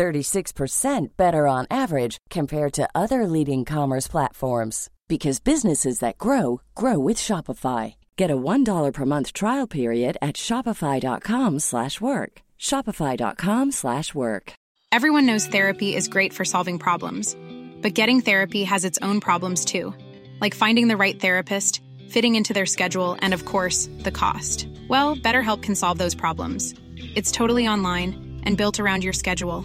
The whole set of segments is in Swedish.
36% better on average compared to other leading commerce platforms because businesses that grow grow with Shopify. Get a $1 per month trial period at shopify.com/work. shopify.com/work. Everyone knows therapy is great for solving problems, but getting therapy has its own problems too, like finding the right therapist, fitting into their schedule, and of course, the cost. Well, BetterHelp can solve those problems. It's totally online and built around your schedule.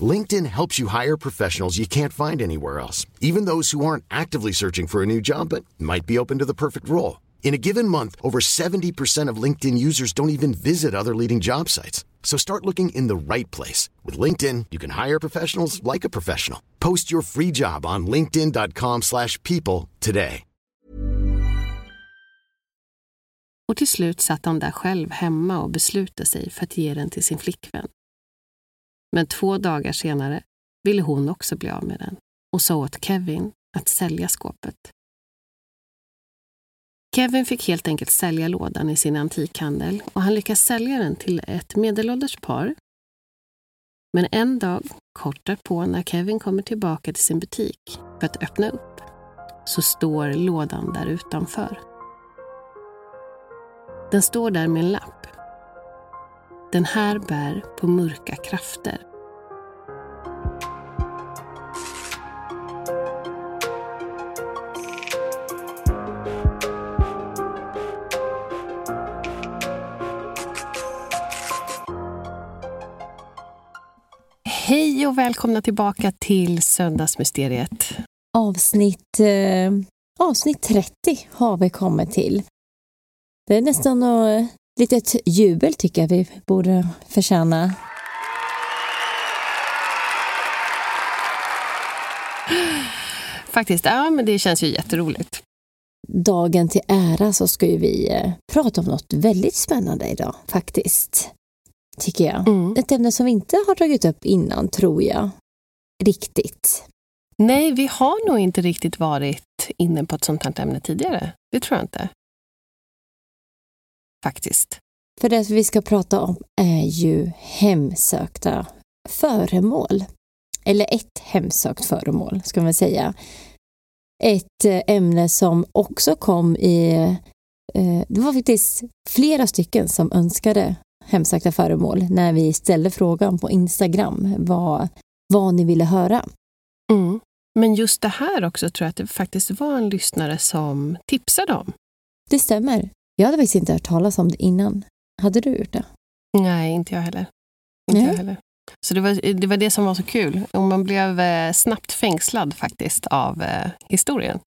LinkedIn helps you hire professionals you can't find anywhere else, even those who aren't actively searching for a new job but might be open to the perfect role. In a given month, over 70% of LinkedIn users don't even visit other leading job sites. So start looking in the right place. With LinkedIn, you can hire professionals like a professional. Post your free job on linkedin.com slash people today. Och till slut satt där själv hemma och beslutade sig för att ge den till sin flickvän. Men två dagar senare ville hon också bli av med den och sa åt Kevin att sälja skåpet. Kevin fick helt enkelt sälja lådan i sin antikhandel och han lyckas sälja den till ett medelålders par. Men en dag, kort därpå, när Kevin kommer tillbaka till sin butik för att öppna upp, så står lådan där utanför. Den står där med en lapp. Den här bär på mörka krafter. Hej och välkomna tillbaka till Söndagsmysteriet. Avsnitt, eh, avsnitt 30 har vi kommit till. Det är nästan att litet jubel tycker jag vi borde förtjäna. Faktiskt, ja men det känns ju jätteroligt. Dagen till ära så ska ju vi eh, prata om något väldigt spännande idag faktiskt. Tycker jag. Mm. Ett ämne som vi inte har tagit upp innan tror jag. Riktigt. Nej, vi har nog inte riktigt varit inne på ett sånt här ämne tidigare. Det tror jag inte. Faktiskt. För det vi ska prata om är ju hemsökta föremål. Eller ett hemsökt föremål, ska man säga. Ett eh, ämne som också kom i... eh, Det var faktiskt flera stycken som önskade hemsökta föremål när vi ställde frågan på Instagram vad, vad ni ville höra. Mm. Men just det här också tror jag att det faktiskt var en lyssnare som tipsade om. Det stämmer. Jag hade faktiskt inte hört talas om det innan. Hade du gjort det? Nej, inte jag heller. Inte Nej. jag heller. Så det var, det var det som var så kul. Och man blev eh, snabbt fängslad faktiskt av eh, historien.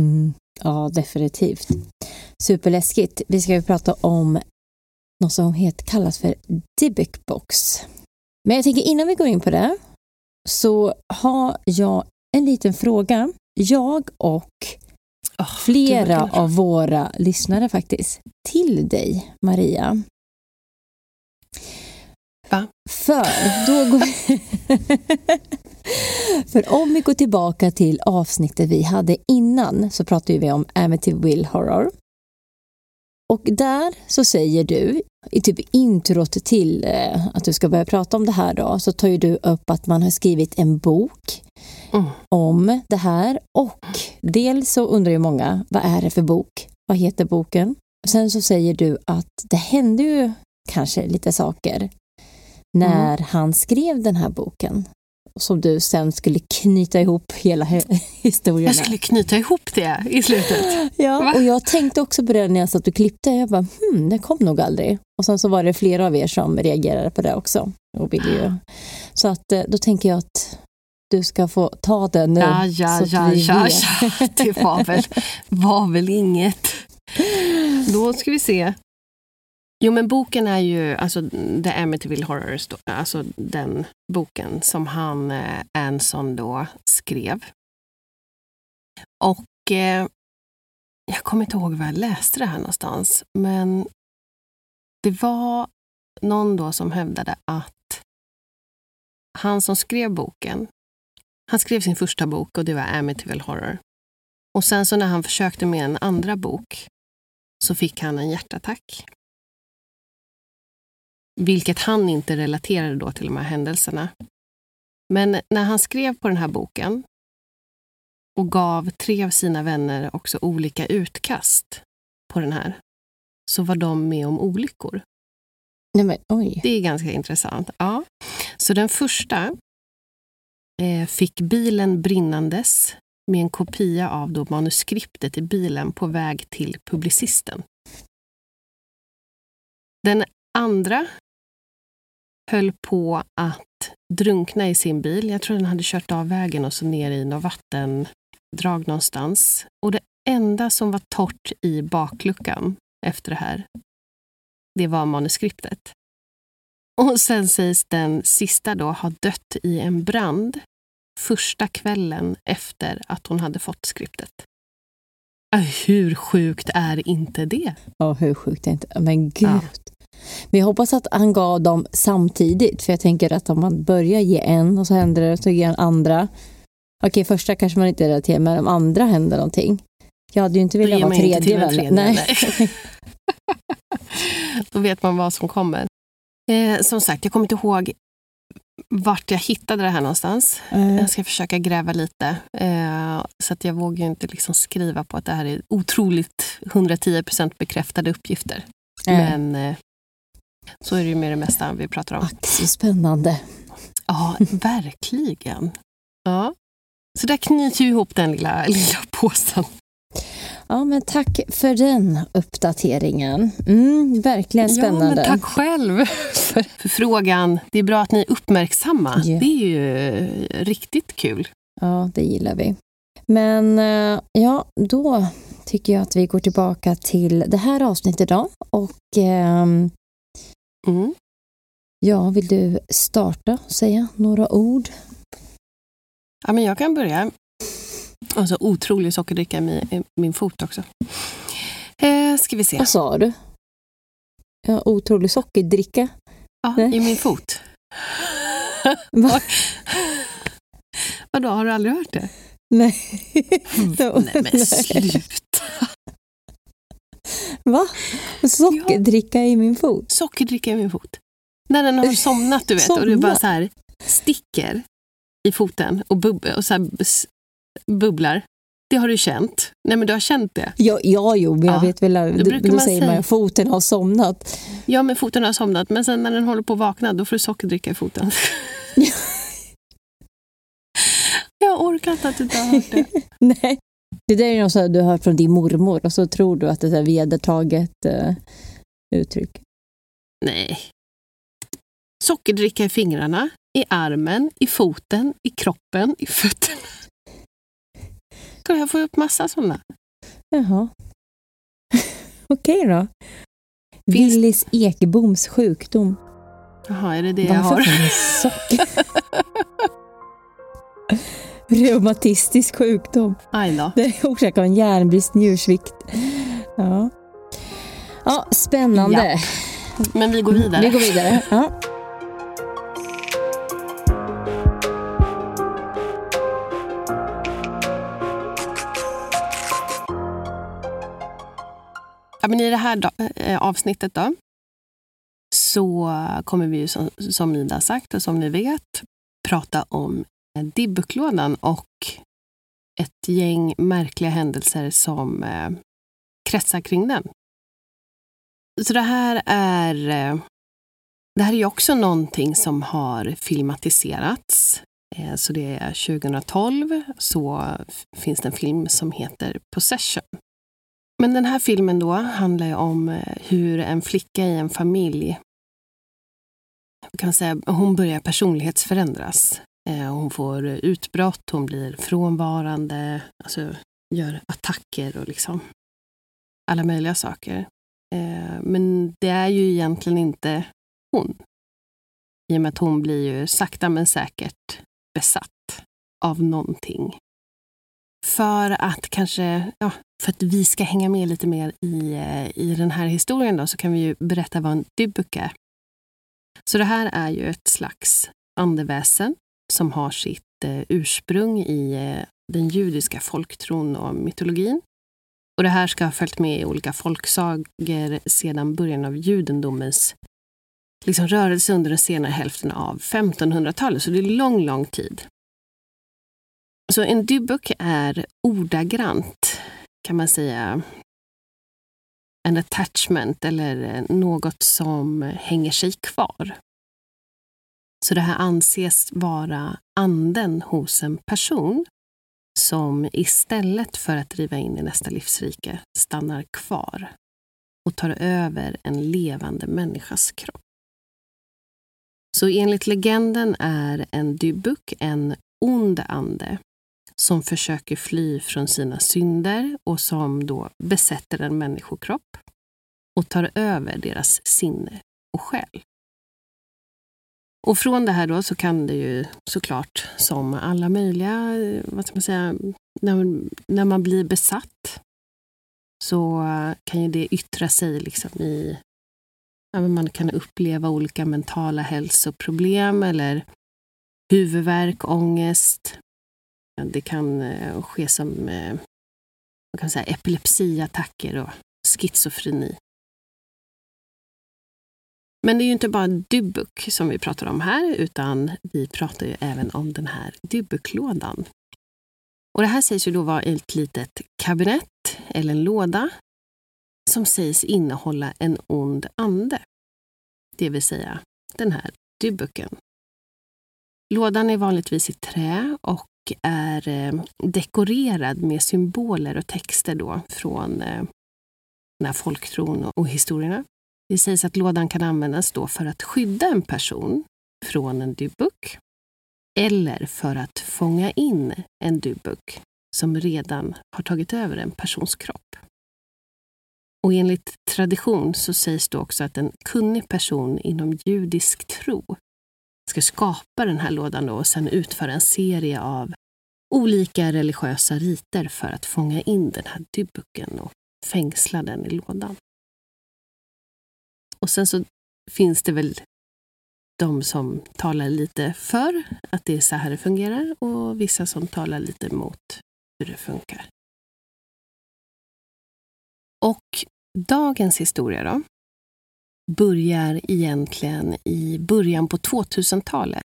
Mm. Ja, definitivt. Superläskigt. Vi ska ju prata om något som heter, kallas för Dybbuk box. Men jag tänker innan vi går in på det så har jag en liten fråga. Jag och Oh, flera av våra lyssnare faktiskt till dig, Maria. Va? För då går För om vi går tillbaka till avsnittet vi hade innan så pratade vi om Amityville Horror. Och där så säger du, i typ introt till eh, att du ska börja prata om det här då, så tar ju du upp att man har skrivit en bok Mm. om det här och dels så undrar ju många, vad är det för bok? Vad heter boken? Sen så säger du att det hände ju kanske lite saker när han skrev den här boken. Som du sen skulle knyta ihop hela he- historien. Jag skulle knyta ihop det i slutet. Ja, Va? och jag tänkte också på det när jag satt och klippte. Jag bara, hmm, det kom nog aldrig. Och sen så var det flera av er som reagerade på det också. Och ville ju. Så att eh, då tänker jag att du ska få ta den nu. Ja, ja, ja, ja, ja. Det var väl, var väl inget. Då ska vi se. Jo, men boken är ju alltså The Amityville Horror, alltså den boken som han, eh, Anson, då skrev. Och eh, jag kommer inte ihåg var jag läste det här någonstans, men det var någon då som hävdade att han som skrev boken, han skrev sin första bok och det var Amityville Horror. Och sen så när han försökte med en andra bok så fick han en hjärtattack. Vilket han inte relaterade då till de här händelserna. Men när han skrev på den här boken och gav tre av sina vänner också olika utkast på den här, så var de med om olyckor. Nej, men, oj. Det är ganska intressant. Ja. Så den första eh, fick bilen brinnandes med en kopia av då manuskriptet i bilen på väg till publicisten. Den andra höll på att drunkna i sin bil. Jag tror den hade kört av vägen och så ner i något vattendrag någonstans. Och det enda som var torrt i bakluckan efter det här, det var manuskriptet. Och sen sägs den sista då ha dött i en brand första kvällen efter att hon hade fått skriptet. Hur sjukt är inte det? Ja, hur sjukt är inte Men gud. Ja. Men jag hoppas att han gav dem samtidigt. För jag tänker att om man börjar ge en och så händer det, så ger han andra. Okej, första kanske man inte relaterar, men om andra händer någonting. Jag hade ju inte velat vara tredje till en vän. tredje, Nej. nej. Då vet man vad som kommer. Eh, som sagt, jag kommer inte ihåg vart jag hittade det här någonstans. Eh, Jag ska försöka gräva lite. Eh, så att jag vågar inte liksom skriva på att det här är otroligt 110% bekräftade uppgifter. nej. Men eh, så är det ju med det mesta vi pratar om. Ack, så spännande. Ja, verkligen. Ja. Så där knyter ju ihop den lilla, lilla påsen. Ja, men tack för den uppdateringen. Mm, verkligen spännande. Ja, tack själv för, för frågan. Det är bra att ni är uppmärksamma. Ja. Det är ju eh, riktigt kul. Ja, det gillar vi. Men eh, ja, då tycker jag att vi går tillbaka till det här avsnittet då. Och ehm, Mm. ja, vill du starta och säga några ord? Ja, men jag kan börja. Och så otrolig sockerdricka i min, fot också. Eh, ska vi se. Vad sa du? Ja, otrolig sockerdricka. Ja, Nej. I min fot. Va? Vadå, har du aldrig hört det? Nej. Nej men sluta. Va? Sockerdricka i min fot? Sockerdricka i min fot. När den har somnat du vet och det bara så här sticker i foten och, bub och så här bubblar. Det har du känt. Nej men du har känt det. Ja, ja jo, men jag Ja, vet väl, då, brukar då man säger säga. man att foten har somnat. Ja men foten har somnat men sen när den håller på att vakna då får du sockerdricka i foten. Jag orkar inte att du inte har hört det. Nej. Det där är något så här du har hört från din mormor och så tror du att det är vedertaget uh, uttryck. Nej. Sockerdricka i fingrarna, i armen, i foten, i kroppen, i fötterna. Jag få upp massa sådana? Jaha. Okej då. Finns- Willis Ekboms sjukdom. Jaha, är det det jag Varför har? får man socker? Reumatistisk sjukdom. Aj då. Det orsakar en järnbrist, njursvikt. Ja. Ja, spännande. Men vi går vidare. Vi går vidare. Ja. Ja, men I det här eh, avsnittet då, så kommer vi ju som, som Ida sagt och som ni vet prata om Dibbklådan och ett gäng märkliga händelser som eh, kretsar kring den. Så det här är eh, det här är också någonting som har filmatiserats eh, så det är 2012 så finns det en film som heter Possession. Men den här filmen då handlar ju om eh, hur en flicka i en familj kan säga, hon börjar personlighetsförändras. Eh, hon får utbrott, hon blir frånvarande, alltså gör attacker och liksom alla möjliga saker. Eh, men det är ju egentligen inte hon. I och med att hon blir ju sakta men säkert besatt av någonting. För att kanske, ja, för att vi ska hänga med lite mer i, eh, i den här historien då, så kan vi ju berätta vad en dybbuk är. Så det här är ju ett slags andeväsen som har sitt eh, ursprung i eh, den judiska folktron och mytologin. Och det här ska ha följt med i olika folksagor sedan början av judendomens liksom rörelse under den senare hälften av 1500-talet, så det är lång, lång tid. Så en dybbuk är ordagrant, kan man säga, en attachment eller eh, något som hänger sig kvar. Så det här anses vara anden hos en person som istället för att driva in i nästa livsrike stannar kvar och tar över en levande människas kropp. Så enligt legenden är en dybuk en ond ande som försöker fly från sina synder och som då besätter en människokropp och tar över deras sinne och själ. Och från det här då så kan det ju såklart som alla möjliga, eh, vad ska man säga, när, när man blir besatt så kan ju det yttra sig liksom i man kan uppleva olika mentala hälsoproblem eller huvudvärk, ångest. Det kan eh, ske som eh, man kan säga, epilepsiattacker och schizofreni. Men det är ju inte bara Dybbuk som vi pratar om här, utan vi pratar ju även om den här Dybbuklådan. Och det här sägs ju då vara ett litet kabinett eller en låda som sägs innehålla en ond ande. Det vill säga den här dybbuken. Lådan är vanligtvis i trä och är eh, dekorerad med symboler och texter då från eh, den här folktron och historierna. Det sägs att lådan kan användas då för att skydda en person från en dybbuk eller för att fånga in en dybbuk som redan har tagit över en persons kropp. Och enligt tradition så sägs det också att en kunnig person inom judisk tro ska skapa den här lådan och sen utföra en serie av olika religiösa riter för att fånga in den här dybbuken och fängsla den i lådan. Och sen så finns det väl de som talar lite för att det är så här det fungerar och vissa som talar lite emot hur det funkar. Och dagens historia då börjar egentligen i början på 2000-talet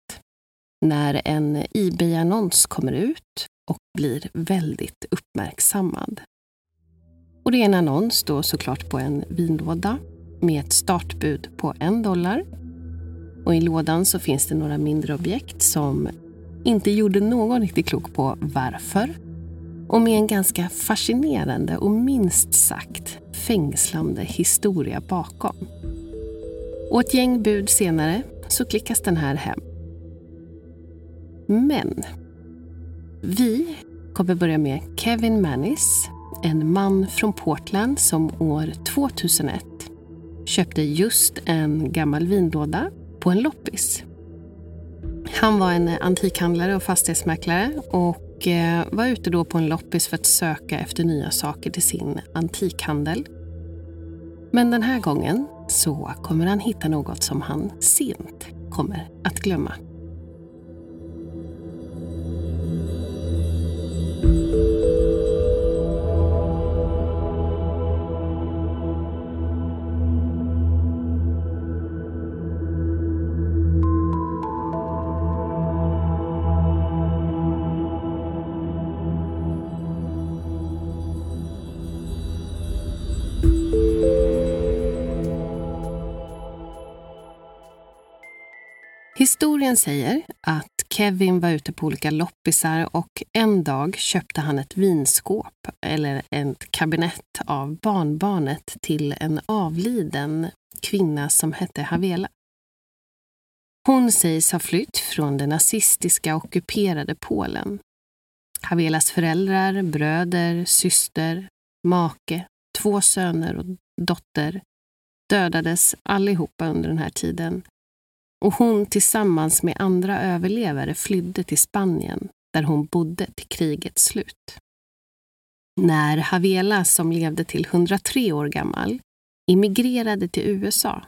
när en Ebay-annons kommer ut och blir väldigt uppmärksammad. Och det är en annons då såklart på en vinlåda med ett startbud på en dollar. Och i lådan så finns det några mindre objekt som inte gjorde någon riktigt klok på varför och med en ganska fascinerande och minst sagt fängslande historia bakom. Och ett gäng bud senare så klickas den här hem. Men vi kommer börja med Kevin Mannis, en man från Portland som år 2001 köpte just en gammal vinlåda på en loppis. Han var en antikhandlare och fastighetsmäklare och eh, var ute då på en loppis för att söka efter nya saker till sin antikhandel. Men den här gången så kommer han hitta något som han sent kommer att glömma. Historien säger att Kevin var ute på olika loppisar och en dag köpte han ett vinskåp eller ett kabinett av barnbarnet till en avliden kvinna som hette Havela. Hon sägs ha flytt från det nazistiska ockuperade Polen. Havelas föräldrar, bröder, syster, make, två söner och dotter dödades allihopa under den här tiden och hon tillsammans med andra överlevare flydde till Spanien där hon bodde till krigets slut. När Havela, som levde till 103 år gammal, immigrerade till USA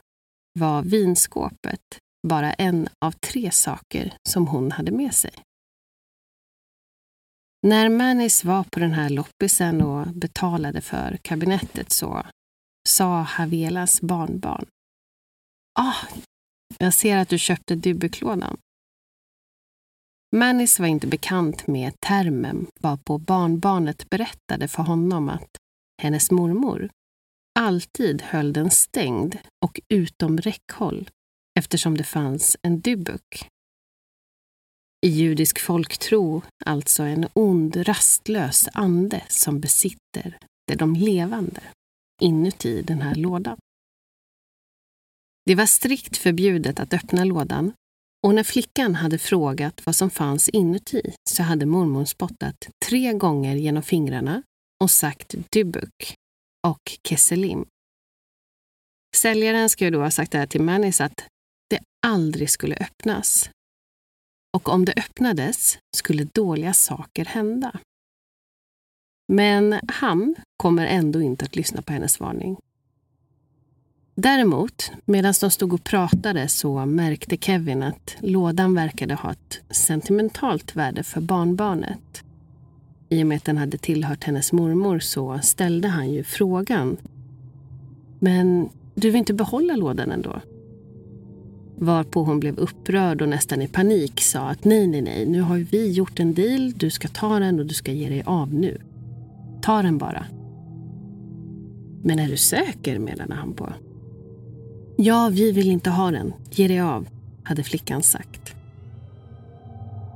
var vinskåpet bara en av tre saker som hon hade med sig. När Manis var på den här loppisen och betalade för kabinettet så sa Havelas barnbarn. Ah, jag ser att du köpte Dybbuk-lådan. Manis var inte bekant med termen varpå barnbarnet berättade för honom att hennes mormor alltid höll den stängd och utom räckhåll eftersom det fanns en Dybbuk. I judisk folktro alltså en ond, rastlös ande som besitter det de levande inuti den här lådan. Det var strikt förbjudet att öppna lådan och när flickan hade frågat vad som fanns inuti så hade mormor spottat tre gånger genom fingrarna och sagt dybuk och kesselim. Säljaren ska ju då ha sagt det här till Manis att det aldrig skulle öppnas. Och om det öppnades skulle dåliga saker hända. Men han kommer ändå inte att lyssna på hennes varning. Däremot, medan de stod och pratade så märkte Kevin att lådan verkade ha ett sentimentalt värde för barnbarnet. I och med att den hade tillhört hennes mormor så ställde han ju frågan. Men du vill inte behålla lådan ändå? Varpå hon blev upprörd och nästan i panik sa att nej, nej, nej, nu har vi gjort en deal, du ska ta den och du ska ge dig av nu. Ta den bara. Men är du säker, menade han på. Ja, vi vill inte ha den. Ge dig av, hade flickan sagt.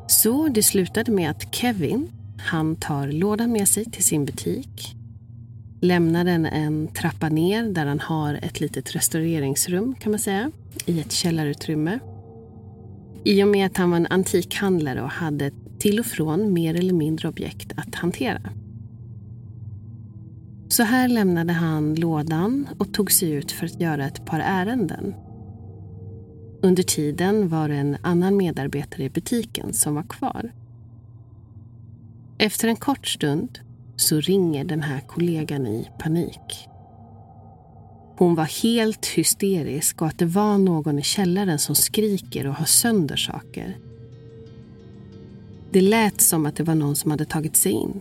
Så det slutade med att Kevin, han tar lådan med sig till sin butik, lämnar den en trappa ner där han har ett litet restaureringsrum kan man säga, i ett källarutrymme. I och med att han var en antikhandlare och hade till och från mer eller mindre objekt att hantera. Så här lämnade han lådan och tog sig ut för att göra ett par ärenden. Under tiden var det en annan medarbetare i butiken som var kvar. Efter en kort stund så ringer den här kollegan i panik. Hon var helt hysterisk och att det var någon i källaren som skriker och har sönder saker. Det lät som att det var någon som hade tagit sig in.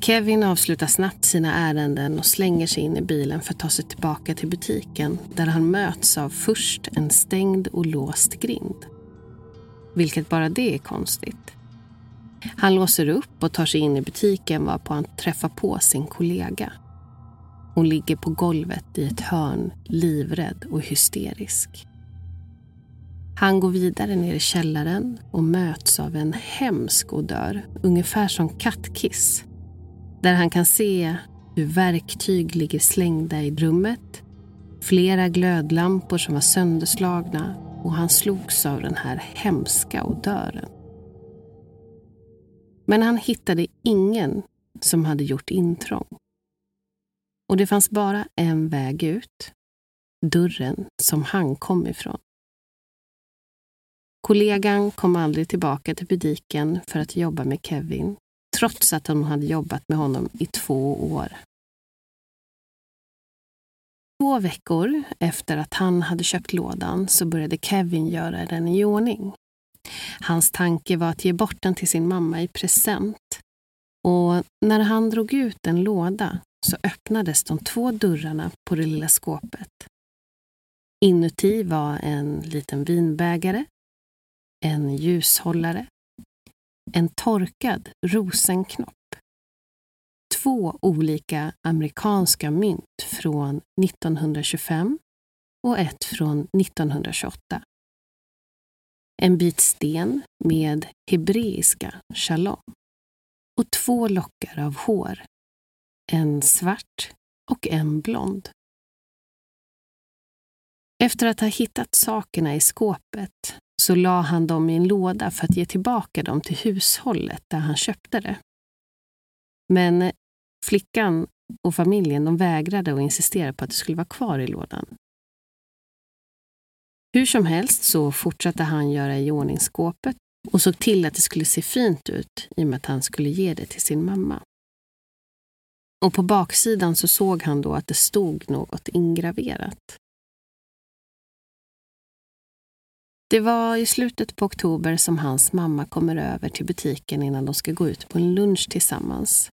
Kevin avslutar snabbt sina ärenden och slänger sig in i bilen för att ta sig tillbaka till butiken där han möts av först en stängd och låst grind. Vilket bara det är konstigt. Han låser upp och tar sig in i butiken varpå han träffar på sin kollega. Hon ligger på golvet i ett hörn, livrädd och hysterisk. Han går vidare ner i källaren och möts av en hemsk odör, ungefär som kattkiss där han kan se hur verktyg ligger slängda i rummet, flera glödlampor som var sönderslagna och han slogs av den här hemska odören. Men han hittade ingen som hade gjort intrång. Och det fanns bara en väg ut, dörren som han kom ifrån. Kollegan kom aldrig tillbaka till butiken för att jobba med Kevin trots att hon hade jobbat med honom i två år. Två veckor efter att han hade köpt lådan så började Kevin göra den i ordning. Hans tanke var att ge bort den till sin mamma i present. Och när han drog ut en låda så öppnades de två dörrarna på det lilla skåpet. Inuti var en liten vinbägare, en ljushållare en torkad rosenknopp. Två olika amerikanska mynt från 1925 och ett från 1928. en bit sten med hebreiska shalom och två lockar av hår, en svart och en blond. Efter att ha hittat sakerna i skåpet så la han dem i en låda för att ge tillbaka dem till hushållet där han köpte det. Men flickan och familjen de vägrade och insisterade på att det skulle vara kvar i lådan. Hur som helst så fortsatte han göra i ordning skåpet och såg till att det skulle se fint ut i och med att han skulle ge det till sin mamma. Och på baksidan så såg han då att det stod något ingraverat. Det var i slutet på oktober som hans mamma kommer över till butiken innan de ska gå ut på en lunch tillsammans.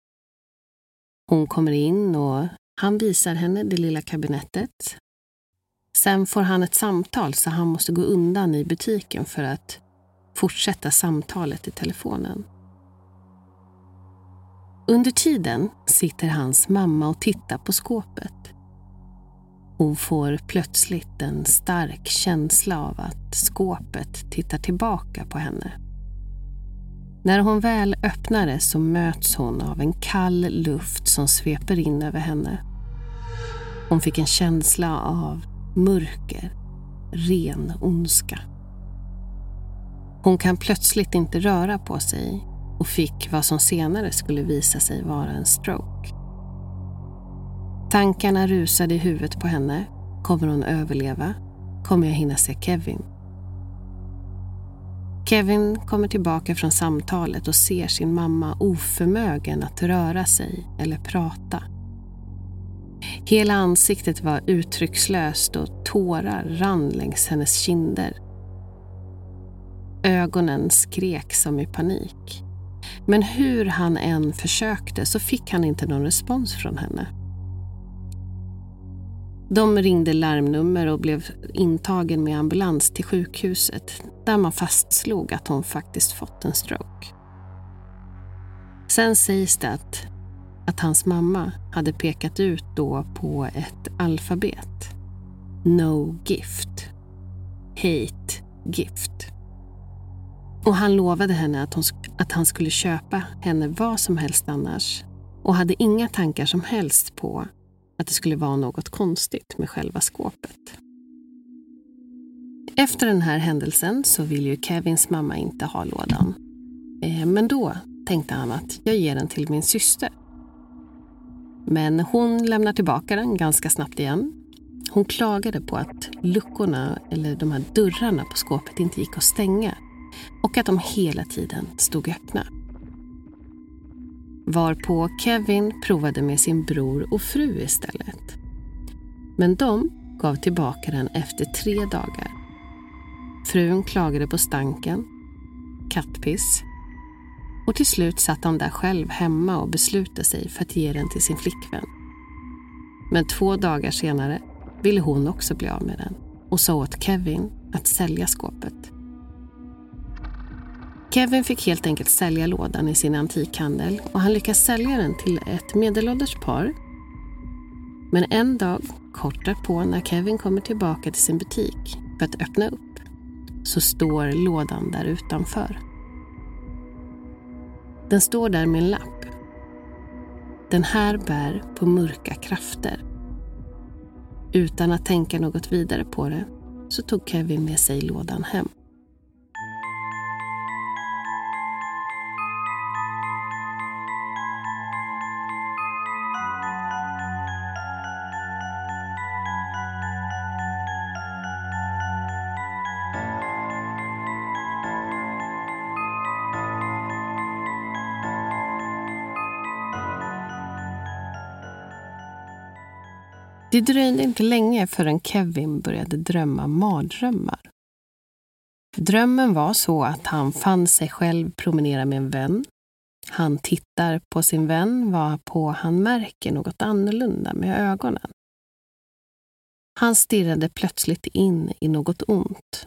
Hon kommer in och han visar henne det lilla kabinettet. Sen får han ett samtal så han måste gå undan i butiken för att fortsätta samtalet i telefonen. Under tiden sitter hans mamma och tittar på skåpet. Hon får plötsligt en stark känsla av att skåpet tittar tillbaka på henne. När hon väl öppnar det så möts hon av en kall luft som sveper in över henne. Hon fick en känsla av mörker, ren ondska. Hon kan plötsligt inte röra på sig och fick vad som senare skulle visa sig vara en stroke. Tankarna rusade i huvudet på henne. Kommer hon överleva? Kommer jag hinna se Kevin? Kevin kommer tillbaka från samtalet och ser sin mamma oförmögen att röra sig eller prata. Hela ansiktet var uttryckslöst och tårar rann längs hennes kinder. Ögonen skrek som i panik. Men hur han än försökte så fick han inte någon respons från henne. De ringde larmnummer och blev intagen med ambulans till sjukhuset där man fastslog att hon faktiskt fått en stroke. Sen sägs det att, att hans mamma hade pekat ut då på ett alfabet. No gift. Hate gift. Och han lovade henne att, hon, att han skulle köpa henne vad som helst annars och hade inga tankar som helst på att det skulle vara något konstigt med själva skåpet. Efter den här händelsen så vill ju Kevins mamma inte ha lådan. Eh, men då tänkte han att jag ger den till min syster. Men hon lämnar tillbaka den ganska snabbt igen. Hon klagade på att luckorna, eller de här dörrarna på skåpet inte gick att stänga och att de hela tiden stod öppna. Varpå Kevin provade med sin bror och fru istället. Men de gav tillbaka den efter tre dagar. Frun klagade på stanken, kattpiss och till slut satt han där själv hemma och beslutade sig för att ge den till sin flickvän. Men två dagar senare ville hon också bli av med den och sa åt Kevin att sälja skåpet. Kevin fick helt enkelt sälja lådan i sin antikhandel och han lyckas sälja den till ett medelålders par. Men en dag, kort därpå, när Kevin kommer tillbaka till sin butik för att öppna upp, så står lådan där utanför. Den står där med en lapp. Den här bär på mörka krafter. Utan att tänka något vidare på det så tog Kevin med sig lådan hem. Det dröjde inte länge förrän Kevin började drömma mardrömmar. Drömmen var så att han fann sig själv promenera med en vän. Han tittar på sin vän varpå han märker något annorlunda med ögonen. Han stirrade plötsligt in i något ont.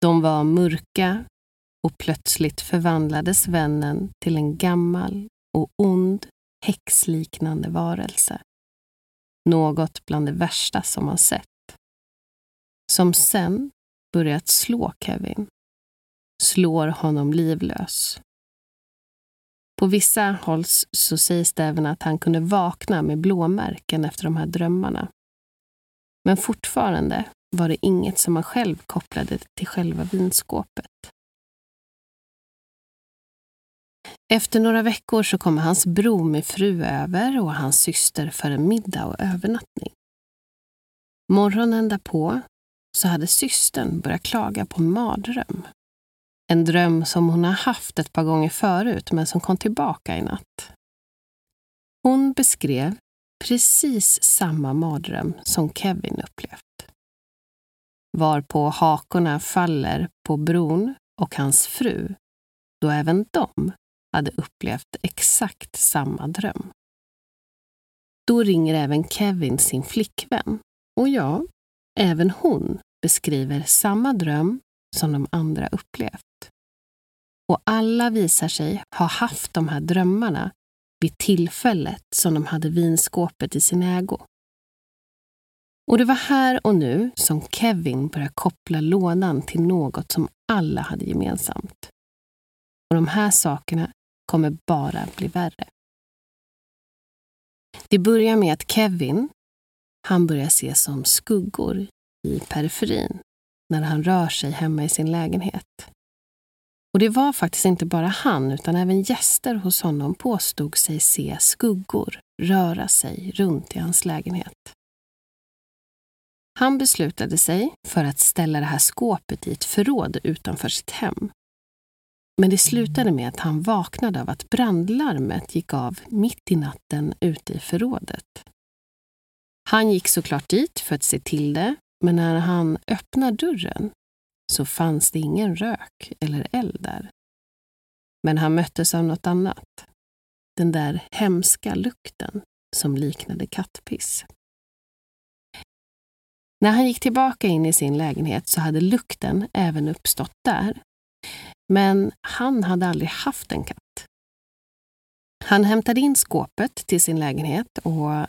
De var mörka och plötsligt förvandlades vännen till en gammal och ond häxliknande varelse. Något bland det värsta som han sett. Som sen börjat slå Kevin. Slår honom livlös. På vissa håll så sägs det även att han kunde vakna med blåmärken efter de här drömmarna. Men fortfarande var det inget som han själv kopplade till själva vinskåpet. Efter några veckor så kommer hans bror med fru över och hans syster för en middag och övernattning. Morgonen därpå så hade systern börjat klaga på mardröm. En dröm som hon har haft ett par gånger förut men som kom tillbaka i natt. Hon beskrev precis samma mardröm som Kevin upplevt. Varpå hakorna faller på bron och hans fru, då även de hade upplevt exakt samma dröm. Då ringer även Kevin sin flickvän och ja, även hon beskriver samma dröm som de andra upplevt. Och alla visar sig ha haft de här drömmarna vid tillfället som de hade vinskåpet i sin ägo. Och det var här och nu som Kevin började koppla lådan till något som alla hade gemensamt. Och de här sakerna kommer bara bli värre. Det börjar med att Kevin, han börjar se som skuggor i periferin när han rör sig hemma i sin lägenhet. Och det var faktiskt inte bara han, utan även gäster hos honom påstod sig se skuggor röra sig runt i hans lägenhet. Han beslutade sig för att ställa det här skåpet i ett förråd utanför sitt hem. Men det slutade med att han vaknade av att brandlarmet gick av mitt i natten ute i förrådet. Han gick såklart dit för att se till det, men när han öppnade dörren så fanns det ingen rök eller eld där. Men han möttes av något annat. Den där hemska lukten som liknade kattpiss. När han gick tillbaka in i sin lägenhet så hade lukten även uppstått där. Men han hade aldrig haft en katt. Han hämtade in skåpet till sin lägenhet och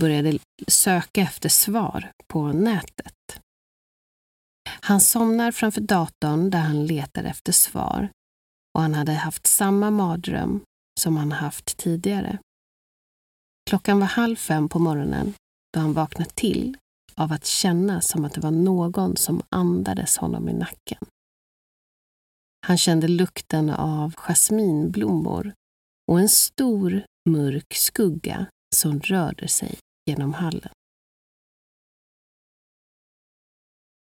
började söka efter svar på nätet. Han somnar framför datorn där han letar efter svar och han hade haft samma mardröm som han haft tidigare. Klockan var halv fem på morgonen då han vaknade till av att känna som att det var någon som andades honom i nacken. Han kände lukten av jasminblommor och en stor mörk skugga som rörde sig genom hallen.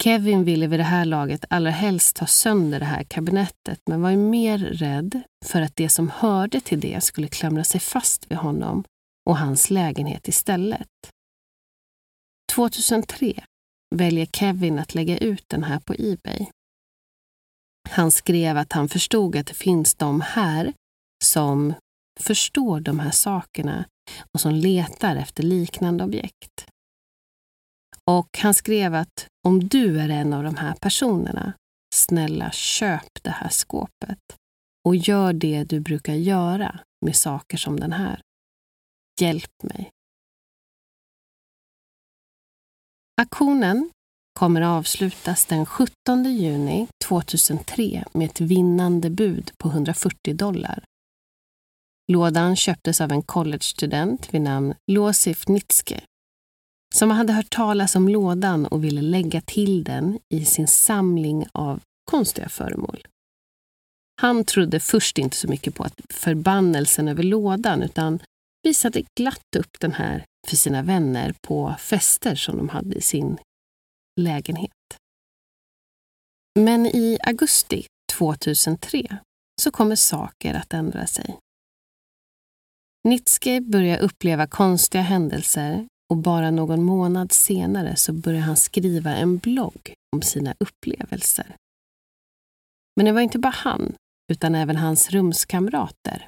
Kevin ville vid det här laget allra helst ta sönder det här kabinettet men var mer rädd för att det som hörde till det skulle klamra sig fast vid honom och hans lägenhet istället. 2003 väljer Kevin att lägga ut den här på Ebay. Han skrev att han förstod att det finns de här som förstår de här sakerna och som letar efter liknande objekt. Och han skrev att om du är en av de här personerna, snälla köp det här skåpet och gör det du brukar göra med saker som den här. Hjälp mig. Aktionen kommer avslutas den 17 juni 2003 med ett vinnande bud på 140 dollar. Lådan köptes av en collegestudent vid namn Losif Nitske som hade hört talas om lådan och ville lägga till den i sin samling av konstiga föremål. Han trodde först inte så mycket på att förbannelsen över lådan utan visade glatt upp den här för sina vänner på fester som de hade i sin lägenhet. Men i augusti 2003 så kommer saker att ändra sig. Nitske börjar uppleva konstiga händelser och bara någon månad senare så börjar han skriva en blogg om sina upplevelser. Men det var inte bara han, utan även hans rumskamrater.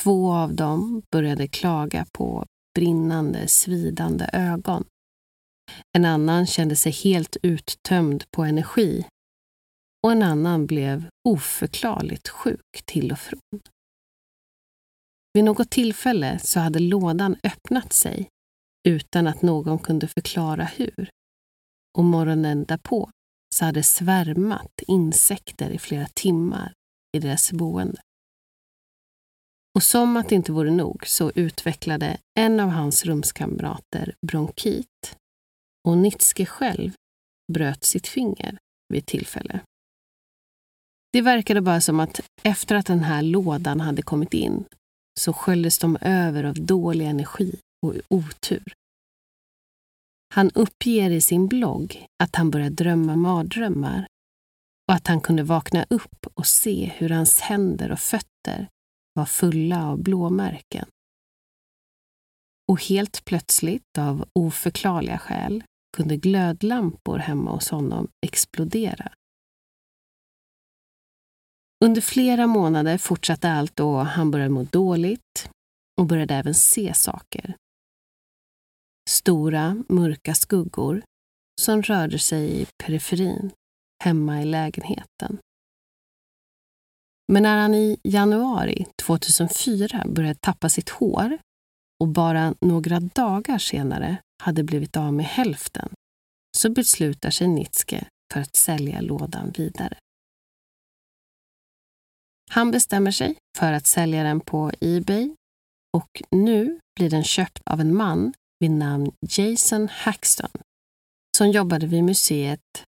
Två av dem började klaga på brinnande, svidande ögon. En annan kände sig helt uttömd på energi och en annan blev oförklarligt sjuk till och från. Vid något tillfälle så hade lådan öppnat sig utan att någon kunde förklara hur. Och morgonen därpå så hade svärmat insekter i flera timmar i deras boende. Och som att det inte vore nog så utvecklade en av hans rumskamrater bronkit och Nitzke själv bröt sitt finger vid ett tillfälle. Det verkade bara som att efter att den här lådan hade kommit in så sköljdes de över av dålig energi och otur. Han uppger i sin blogg att han började drömma mardrömmar och att han kunde vakna upp och se hur hans händer och fötter var fulla av blåmärken. Och helt plötsligt, av oförklarliga skäl, kunde glödlampor hemma hos honom explodera. Under flera månader fortsatte allt och han började må dåligt och började även se saker. Stora, mörka skuggor som rörde sig i periferin, hemma i lägenheten. Men när han i januari 2004 började tappa sitt hår och bara några dagar senare hade blivit av med hälften så beslutar sig Nitske för att sälja lådan vidare. Han bestämmer sig för att sälja den på Ebay och nu blir den köpt av en man vid namn Jason Haxton som jobbade vid museet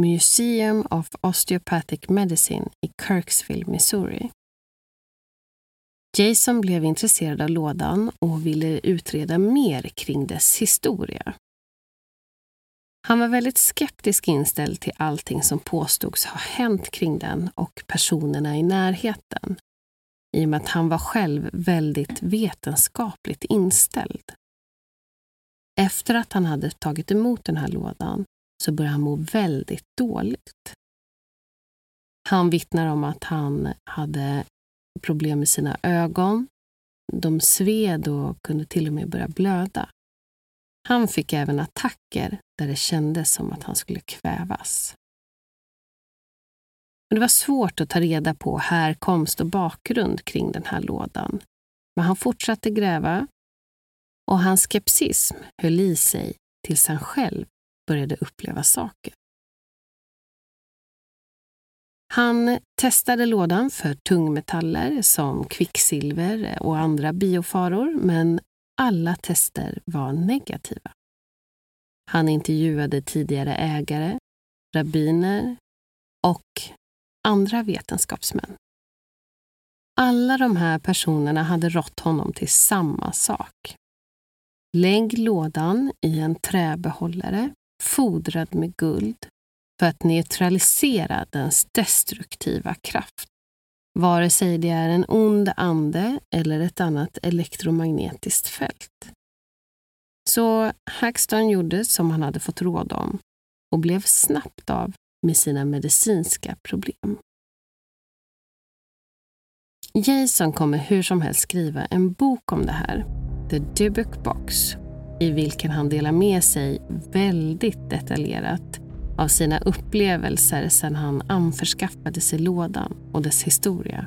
Museum of Osteopathic Medicine i Kirksville, Missouri. Jason blev intresserad av lådan och ville utreda mer kring dess historia. Han var väldigt skeptisk inställd till allting som påstods ha hänt kring den och personerna i närheten i och med att han var själv väldigt vetenskapligt inställd. Efter att han hade tagit emot den här lådan så började han må väldigt dåligt. Han vittnar om att han hade problem med sina ögon. De sved och kunde till och med börja blöda. Han fick även attacker där det kändes som att han skulle kvävas. Men det var svårt att ta reda på härkomst och bakgrund kring den här lådan. Men han fortsatte gräva och hans skepsism höll i sig tills han själv började uppleva saker. Han testade lådan för tungmetaller som kvicksilver och andra biofaror, men alla tester var negativa. Han intervjuade tidigare ägare, rabbiner och andra vetenskapsmän. Alla de här personerna hade rått honom till samma sak. Lägg lådan i en träbehållare fodrad med guld för att neutralisera dens destruktiva kraft. Vare sig det är en ond ande eller ett annat elektromagnetiskt fält. Så Haxton gjorde som han hade fått råd om och blev snabbt av med sina medicinska problem. Jason kommer hur som helst skriva en bok om det här, The Dybbuk Box, i vilken han delar med sig väldigt detaljerat av sina upplevelser sedan han anförskaffade sig lådan och dess historia.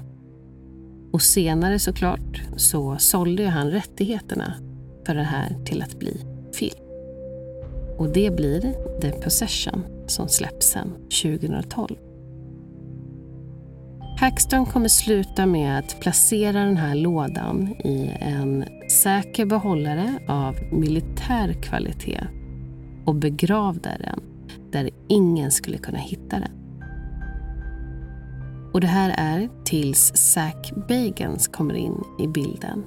Och senare såklart så sålde han rättigheterna för det här till att bli film. Och det blir The Possession som släpps sen 2012. Hackston kommer sluta med att placera den här lådan i en säker behållare av militär kvalitet och begravde den där ingen skulle kunna hitta den. Och det här är tills Zack Bagans kommer in i bilden.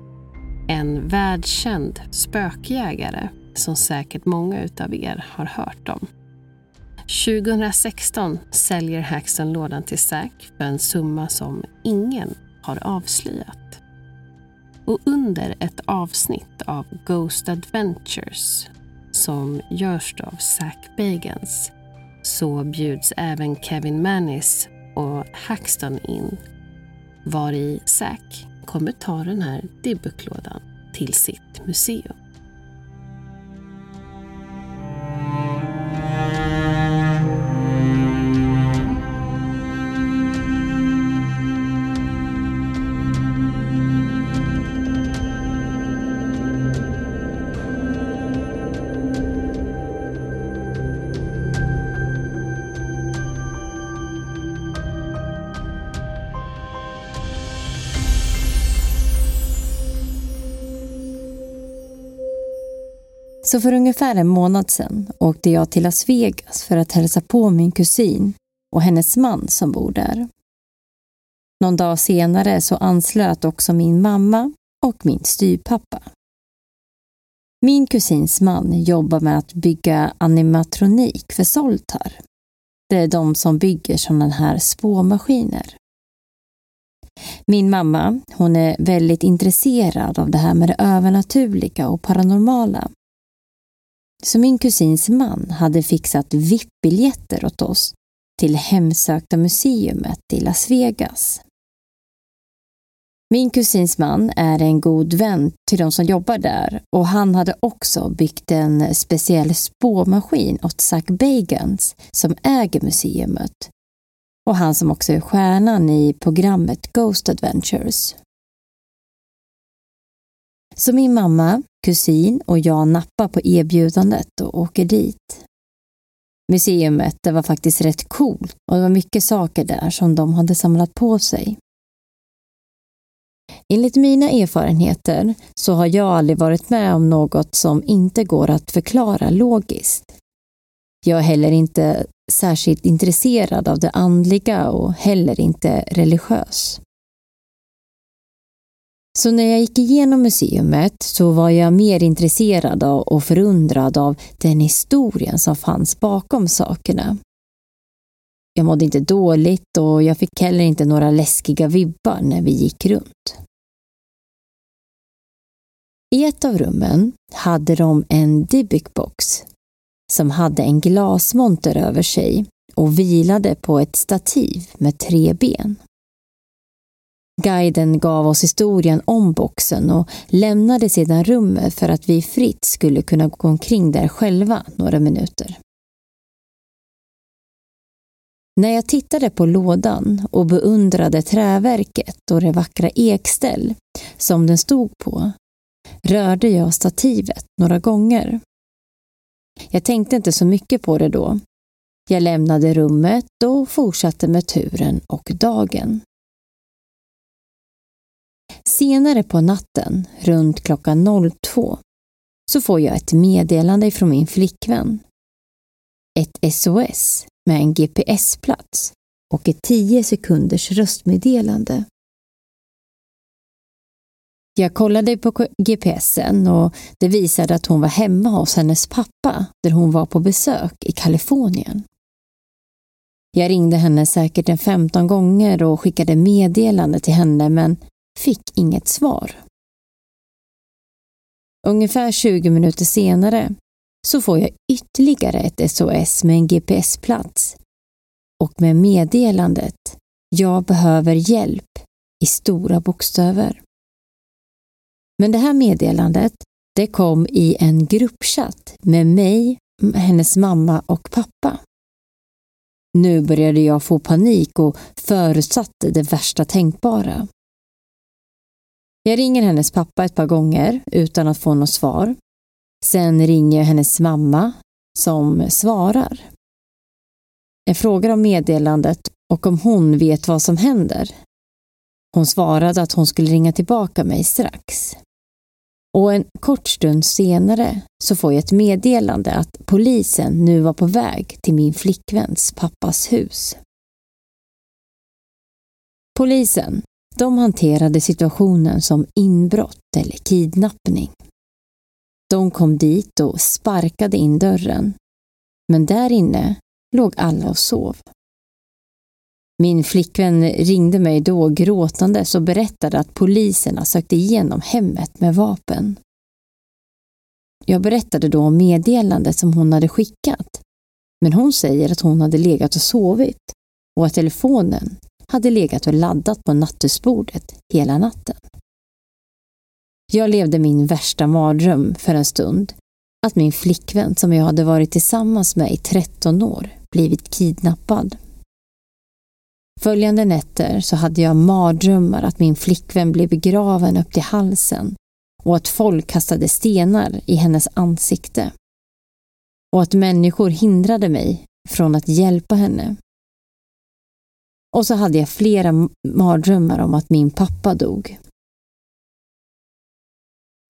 En världskänd spökjägare som säkert många utav er har hört om. 2016 säljer Haxton lådan till Zack för en summa som ingen har avslöjat. Och under ett avsnitt av Ghost Adventures som görs av Zack Bagans så bjuds även Kevin Mannis och Haxton in var i Zack kommer ta den här Dibbuklådan till sitt museum. Så för ungefär en månad sedan åkte jag till Las Vegas för att hälsa på min kusin och hennes man som bor där. Någon dag senare så anslöt också min mamma och min styrpappa. Min kusins man jobbar med att bygga animatronik för Soltar. Det är de som bygger sådana här spåmaskiner. Min mamma, hon är väldigt intresserad av det här med det övernaturliga och paranormala. Så min kusins man hade fixat VIP-biljetter åt oss till Hemsökta museumet i Las Vegas. Min kusins man är en god vän till de som jobbar där och han hade också byggt en speciell spåmaskin åt Zack Bagans som äger museumet och han som också är stjärnan i programmet Ghost Adventures. Så min mamma, kusin och jag nappar på erbjudandet och åker dit. Museumet det var faktiskt rätt coolt och det var mycket saker där som de hade samlat på sig. Enligt mina erfarenheter så har jag aldrig varit med om något som inte går att förklara logiskt. Jag är heller inte särskilt intresserad av det andliga och heller inte religiös. Så när jag gick igenom museet så var jag mer intresserad av och förundrad av den historien som fanns bakom sakerna. Jag mådde inte dåligt och jag fick heller inte några läskiga vibbar när vi gick runt. I ett av rummen hade de en Dybbuk-box som hade en glasmonter över sig och vilade på ett stativ med tre ben. Guiden gav oss historien om boxen och lämnade sedan rummet för att vi fritt skulle kunna gå omkring där själva några minuter. När jag tittade på lådan och beundrade träverket och det vackra ekställ som den stod på rörde jag stativet några gånger. Jag tänkte inte så mycket på det då. Jag lämnade rummet och fortsatte med turen och dagen. Senare på natten, runt klockan 02, så får jag ett meddelande från min flickvän. Ett SOS med en GPS-plats och ett 10 sekunders röstmeddelande. Jag kollade på GPSen och det visade att hon var hemma hos hennes pappa där hon var på besök i Kalifornien. Jag ringde henne säkert en 15 gånger och skickade meddelande till henne men fick inget svar. Ungefär 20 minuter senare så får jag ytterligare ett SOS med en GPS-plats och med meddelandet Jag behöver hjälp i stora bokstäver. Men det här meddelandet, det kom i en gruppchatt med mig, hennes mamma och pappa. Nu började jag få panik och förutsatte det värsta tänkbara. Jag ringer hennes pappa ett par gånger utan att få något svar. Sen ringer jag hennes mamma som svarar. Jag frågar om meddelandet och om hon vet vad som händer. Hon svarade att hon skulle ringa tillbaka mig strax. Och en kort stund senare så får jag ett meddelande att polisen nu var på väg till min flickväns pappas hus. Polisen, de hanterade situationen som inbrott eller kidnappning. De kom dit och sparkade in dörren. Men där inne låg alla och sov. Min flickvän ringde mig då gråtandes och berättade att poliserna sökte igenom hemmet med vapen. Jag berättade då om meddelandet som hon hade skickat, men hon säger att hon hade legat och sovit och att telefonen hade legat och laddat på nattduksbordet hela natten. Jag levde min värsta mardröm för en stund, att min flickvän som jag hade varit tillsammans med i 13 år blivit kidnappad. Följande nätter så hade jag mardrömmar att min flickvän blev begraven upp till halsen och att folk kastade stenar i hennes ansikte. Och att människor hindrade mig från att hjälpa henne. Och så hade jag flera mardrömmar om att min pappa dog.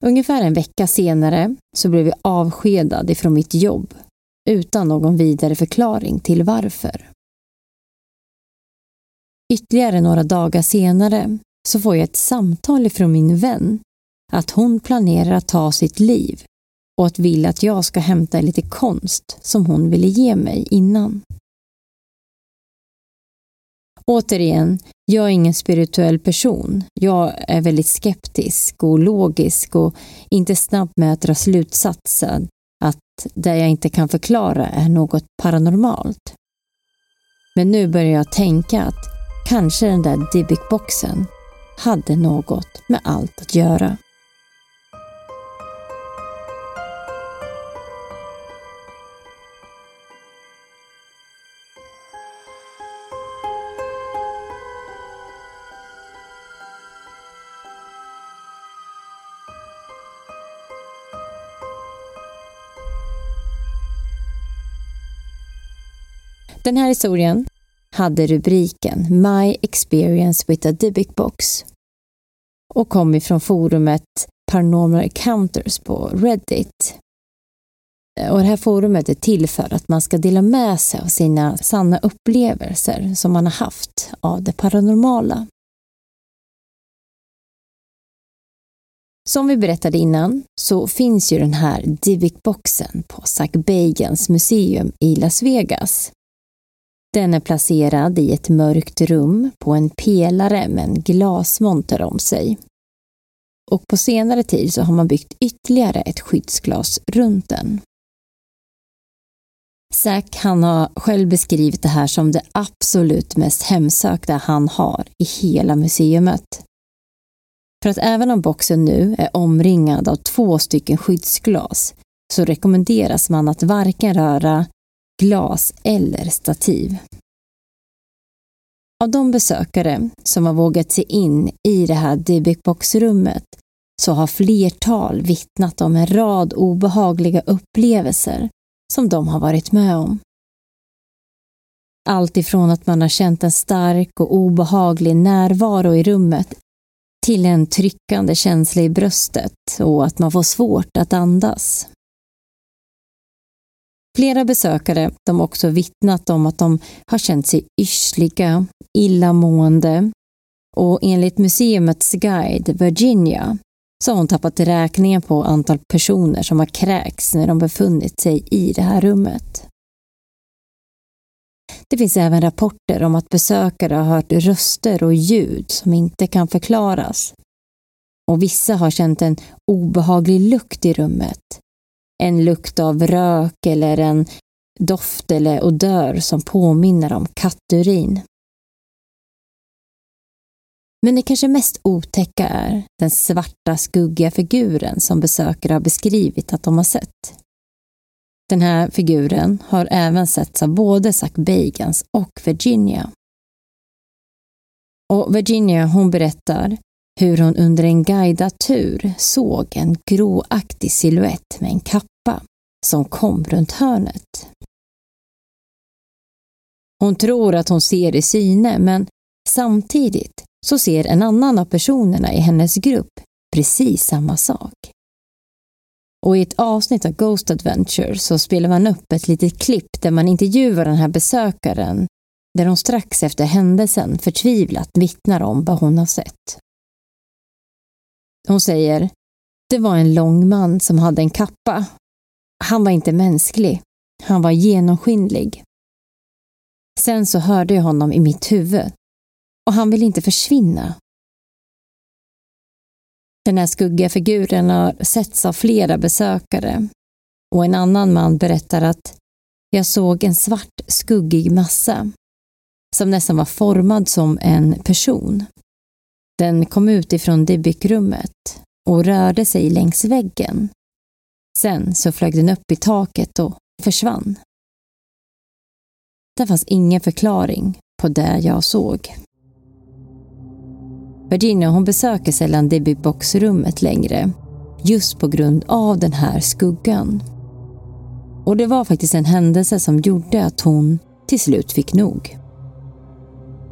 Ungefär en vecka senare så blev jag avskedad ifrån mitt jobb utan någon vidare förklaring till varför. Ytterligare några dagar senare så får jag ett samtal ifrån min vän att hon planerar att ta sitt liv och att vill att jag ska hämta lite konst som hon ville ge mig innan. Återigen, jag är ingen spirituell person. Jag är väldigt skeptisk och logisk och inte snabb med att dra slutsatsen att det jag inte kan förklara är något paranormalt. Men nu börjar jag tänka att kanske den där Dybbuk-boxen hade något med allt att göra. Den här historien hade rubriken My experience with a Dybbuk box och kom ifrån forumet Paranormal Encounters på Reddit. Och det här forumet är till för att man ska dela med sig av sina sanna upplevelser som man har haft av det paranormala. Som vi berättade innan så finns ju den här Dybbuk-boxen på Zack Bagans museum i Las Vegas. Den är placerad i ett mörkt rum på en pelare med en glasmonter om sig. Och på senare tid så har man byggt ytterligare ett skyddsglas runt den. Zack han har själv beskrivit det här som det absolut mest hemsökta han har i hela museumet. För att även om boxen nu är omringad av två stycken skyddsglas så rekommenderas man att varken röra glas eller stativ. Av de besökare som har vågat sig in i det här Dybbuk-boxrummet så har flertal vittnat om en rad obehagliga upplevelser som de har varit med om. Allt ifrån att man har känt en stark och obehaglig närvaro i rummet till en tryckande känsla i bröstet och att man får svårt att andas. Flera besökare de har också vittnat om att de har känt sig yrsliga, illamående och enligt museumets guide Virginia så har hon tappat räkningen på antal personer som har kräkts när de befunnit sig i det här rummet. Det finns även rapporter om att besökare har hört röster och ljud som inte kan förklaras. Och vissa har känt en obehaglig lukt i rummet en lukt av rök eller en doft eller odör som påminner om katturin. Men det kanske mest otäcka är den svarta skuggiga figuren som besökare har beskrivit att de har sett. Den här figuren har även setts av både Zack Bagans och Virginia. Och Virginia hon berättar hur hon under en guidad tur såg en gråaktig siluett med en kappa som kom runt hörnet. Hon tror att hon ser i syne, men samtidigt så ser en annan av personerna i hennes grupp precis samma sak. Och i ett avsnitt av Ghost Adventure så spelar man upp ett litet klipp där man intervjuar den här besökaren där hon strax efter händelsen förtvivlat vittnar om vad hon har sett. Hon säger, det var en lång man som hade en kappa. Han var inte mänsklig. Han var genomskinlig. Sen så hörde jag honom i mitt huvud och han ville inte försvinna. Den här skuggiga figuren har setts av flera besökare och en annan man berättar att jag såg en svart skuggig massa som nästan var formad som en person. Den kom ut ifrån Dybbuk-rummet och rörde sig längs väggen. Sen så flög den upp i taket och försvann. Det fanns ingen förklaring på det jag såg. Virginia hon besöker sällan Dybbuk-boxrummet längre just på grund av den här skuggan. Och det var faktiskt en händelse som gjorde att hon till slut fick nog.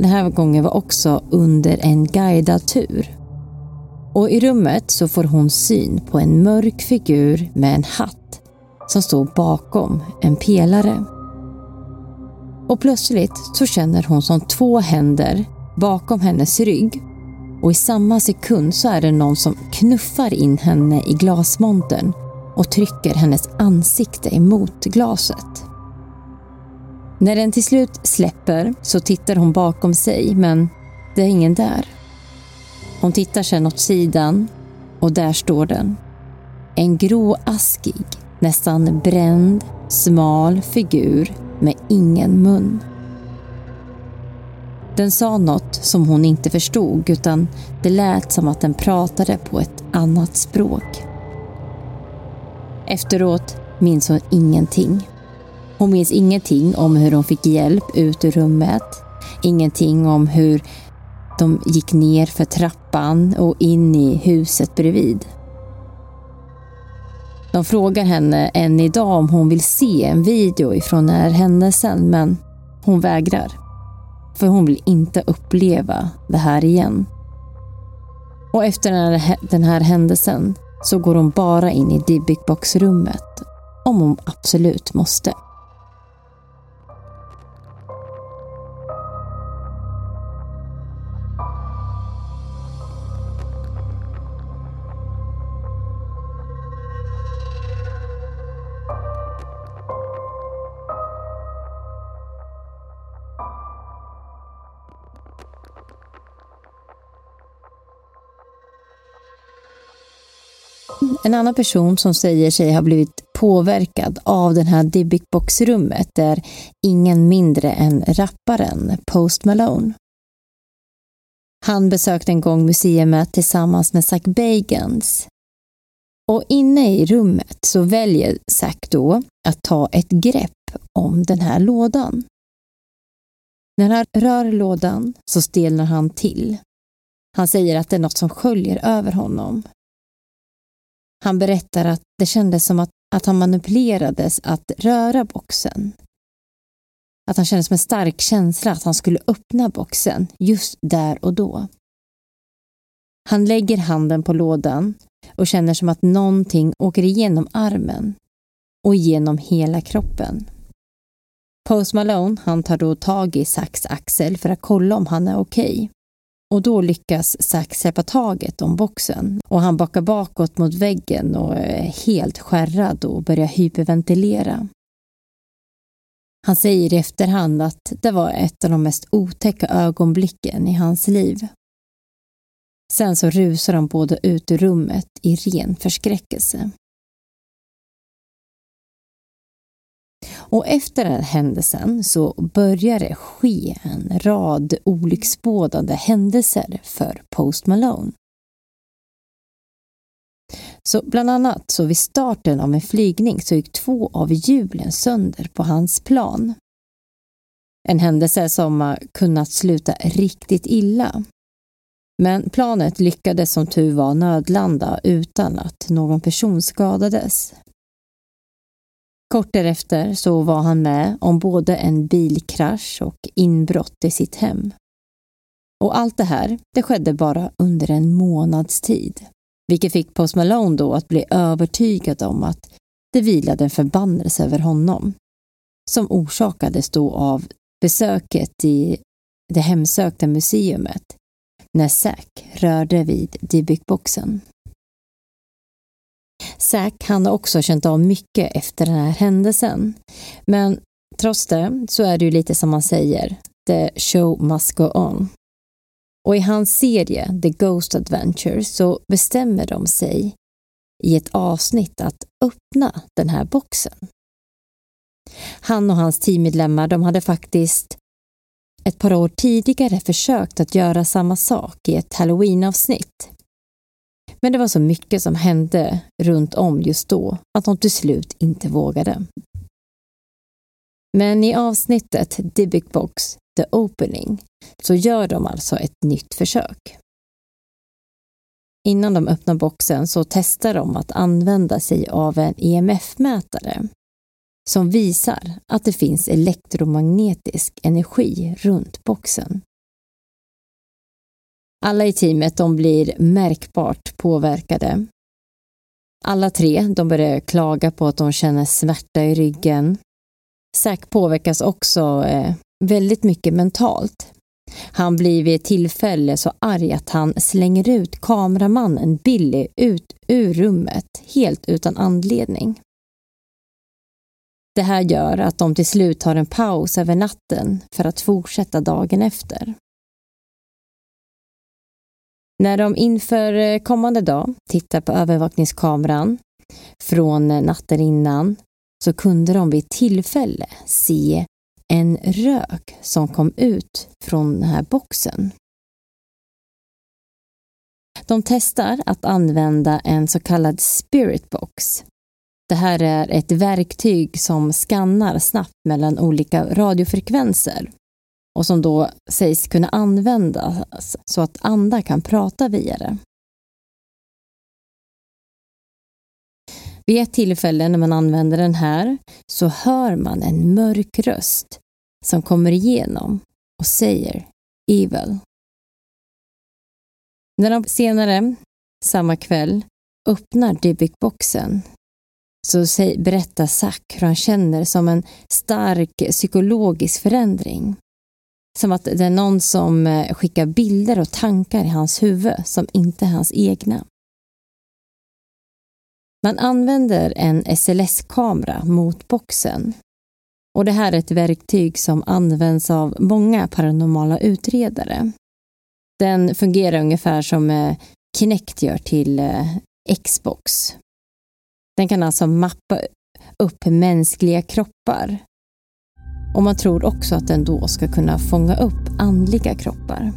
Den här gången var också under en guidad tur. Och i rummet så får hon syn på en mörk figur med en hatt som står bakom en pelare. Och plötsligt så känner hon som två händer bakom hennes rygg och i samma sekund så är det någon som knuffar in henne i glasmontern och trycker hennes ansikte emot glaset. När den till slut släpper så tittar hon bakom sig men det är ingen där. Hon tittar sedan åt sidan och där står den. En gråaskig, nästan bränd, smal figur med ingen mun. Den sa något som hon inte förstod utan det lät som att den pratade på ett annat språk. Efteråt minns hon ingenting. Hon minns ingenting om hur hon fick hjälp ut ur rummet. Ingenting om hur de gick ner för trappan och in i huset bredvid. De frågar henne än idag om hon vill se en video ifrån den här händelsen men hon vägrar. För hon vill inte uppleva det här igen. Och efter den här händelsen så går hon bara in i Dibbikbox-rummet om hon absolut måste. En annan person som säger sig ha blivit påverkad av den här Dybbuk-box-rummet är ingen mindre än rapparen Post Malone. Han besökte en gång museet tillsammans med Zack Bagans. Och inne i rummet så väljer Zack då att ta ett grepp om den här lådan. När han rör lådan så stelnar han till. Han säger att det är något som sköljer över honom. Han berättar att det kändes som att, att han manipulerades att röra boxen. Att han kände som en stark känsla att han skulle öppna boxen just där och då. Han lägger handen på lådan och känner som att någonting åker igenom armen och genom hela kroppen. Post Malone han tar då tag i Sacks axel för att kolla om han är okej. Okay. Och då lyckas Zack släppa taget om boxen och han bakar bakåt mot väggen och är helt skärrad och börjar hyperventilera. Han säger i efterhand att det var ett av de mest otäcka ögonblicken i hans liv. Sen så rusar de båda ut ur rummet i ren förskräckelse. Och efter den händelsen så börjar det ske en rad olycksbådande händelser för Post Malone. Så bland annat så vid starten av en flygning så gick två av hjulen sönder på hans plan. En händelse som har kunnat sluta riktigt illa. Men planet lyckades som tur var nödlanda utan att någon person skadades. Kort därefter så var han med om både en bilkrasch och inbrott i sitt hem. Och allt det här, det skedde bara under en månads tid. Vilket fick Post Malone då att bli övertygad om att det vilade en förbannelse över honom. Som orsakades då av besöket i det hemsökta museumet när Zack rörde vid Dybbuk-boxen. Zack han har också känt av mycket efter den här händelsen. Men trots det så är det ju lite som man säger, the show must go on. Och i hans serie The Ghost Adventures så bestämmer de sig i ett avsnitt att öppna den här boxen. Han och hans teammedlemmar de hade faktiskt ett par år tidigare försökt att göra samma sak i ett halloween-avsnitt. Men det var så mycket som hände runt om just då att de till slut inte vågade. Men i avsnittet Dybbuk Box The Opening så gör de alltså ett nytt försök. Innan de öppnar boxen så testar de att använda sig av en EMF-mätare som visar att det finns elektromagnetisk energi runt boxen. Alla i teamet de blir märkbart påverkade. Alla tre de börjar klaga på att de känner smärta i ryggen. Zack påverkas också eh, väldigt mycket mentalt. Han blir vid ett tillfälle så arg att han slänger ut kameramannen Billy ut ur rummet helt utan anledning. Det här gör att de till slut tar en paus över natten för att fortsätta dagen efter. När de inför eh, kommande dag tittar på övervakningskameran från eh, natten innan så kunde de vid tillfälle se en rök som kom ut från den här boxen. De testar att använda en så kallad spirit box. Det här är ett verktyg som skannar snabbt mellan olika radiofrekvenser och som då sägs kunna användas så att andra kan prata via det. Vid ett tillfälle när man använder den här så hör man en mörk röst som kommer igenom och säger Evil. När de senare, samma kväll, öppnar Dybbuk-boxen så berättar Zack hur han känner som en stark psykologisk förändring. Som att det är någon som eh, skickar bilder och tankar i hans huvud som inte är hans egna. Man använder en SLS-kamera mot boxen. Och det här är ett verktyg som används av många paranormala utredare. Den fungerar ungefär som eh, Kinect gör till eh, Xbox. Den kan alltså mappa upp mänskliga kroppar. Och man tror också att den då ska kunna fånga upp andliga kroppar.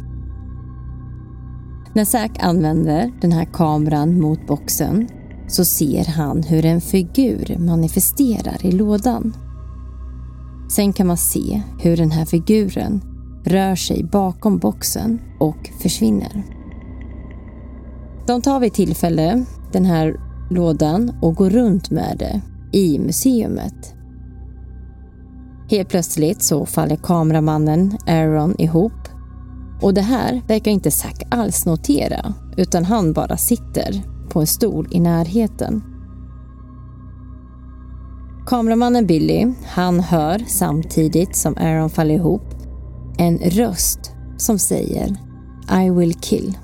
När Zack använder den här kameran mot boxen så ser han hur en figur manifesterar i lådan. Sen kan man se hur den här figuren rör sig bakom boxen och försvinner. De tar vid tillfälle den här lådan och går runt med det i museumet. Helt plötsligt så faller kameramannen Aaron ihop och det här verkar inte Zack alls notera utan han bara sitter på en stol i närheten. Kameramannen Billy, han hör samtidigt som Aaron faller ihop en röst som säger I will kill.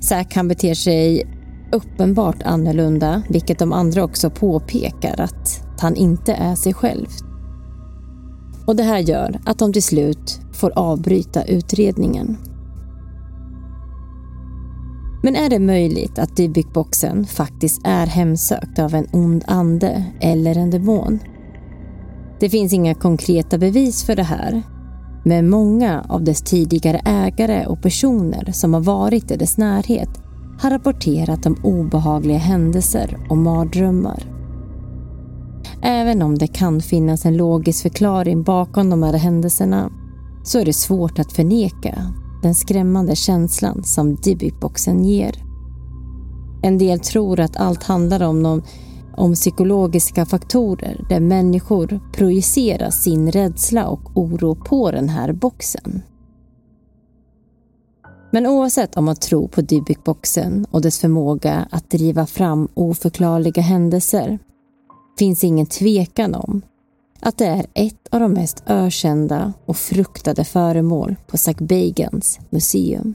Zack han beter sig uppenbart annorlunda, vilket de andra också påpekar att att han inte är sig själv. Och det här gör att de till slut får avbryta utredningen. Men är det möjligt att Dybykboxen faktiskt är hemsökt av en ond ande eller en demon? Det finns inga konkreta bevis för det här. Men många av dess tidigare ägare och personer som har varit i dess närhet har rapporterat om obehagliga händelser och mardrömmar. Även om det kan finnas en logisk förklaring bakom de här händelserna så är det svårt att förneka den skrämmande känslan som Dybbuk-boxen ger. En del tror att allt handlar om, någon, om psykologiska faktorer där människor projicerar sin rädsla och oro på den här boxen. Men oavsett om man tror på Dybbuk-boxen och dess förmåga att driva fram oförklarliga händelser finns ingen tvekan om att det är ett av de mest ökända och fruktade föremål på Zack Bagans museum.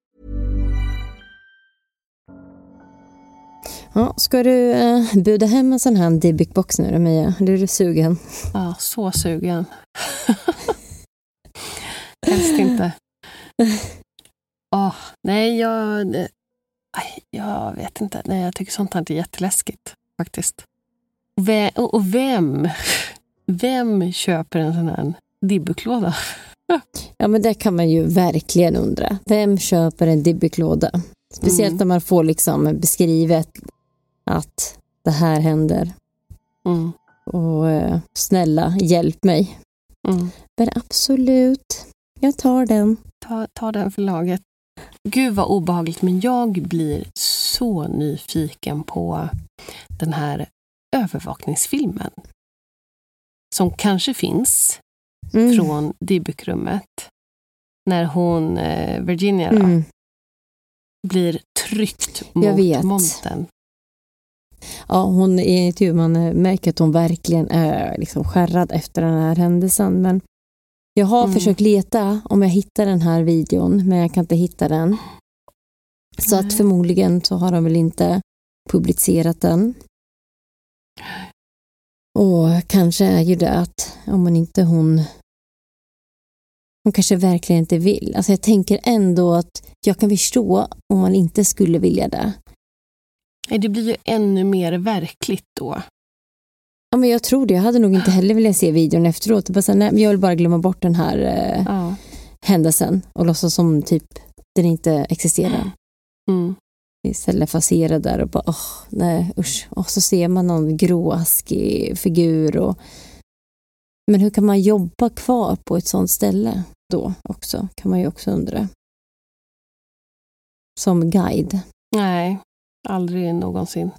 Ja, ska du eh, buda hem en sån här Dybbuk-box nu då, Mia? Du är du sugen? Ja, så sugen. Helst inte. Oh, nej, jag, nej, jag vet inte. Nej, jag tycker sånt här är jätteläskigt faktiskt. Och vem, och vem, vem köper en sån här Dibbuklåda? Ja, men det kan man ju verkligen undra. Vem köper en Dybbuk-låda? Speciellt Mm. när man får liksom beskrivet att det här händer. Mm, Och eh, snälla, hjälp mig. mm. Men absolut, jag tar den. Ta, ta den för laget. Gud vad obehagligt, men jag blir så nyfiken på den här övervakningsfilmen. Som kanske finns Mm. från Dybbukrummet. När hon, eh, Virginia, då, Mm. Blir tryckt mot vet. montern. Ja, hon i intervju, man märker att hon verkligen är liksom skärrad efter den här händelsen. Men jag har Mm. försökt leta om jag hittar den här videon, men jag kan inte hitta den. Så att förmodligen så har de väl inte publicerat den. Och kanske är ju det att om man inte hon hon kanske verkligen inte vill. Alltså jag tänker ändå att jag kan förstå om man inte skulle vilja det. Nej, Det blir ju ännu mer verkligt då. Ja, men jag tror det. Jag hade nog inte heller velat se videon efteråt. Bara så, nej, jag vill bara glömma bort den här eh, Ja. händelsen och låtsas som typ den inte existerar. Mm. Istället för att se det där och bara, åh, nej usch. Och så ser man någon gråaskig figur. Och... Men hur kan man jobba kvar på ett sånt ställe då också? Kan man ju också undra. Som guide. Nej, aldrig någonsin.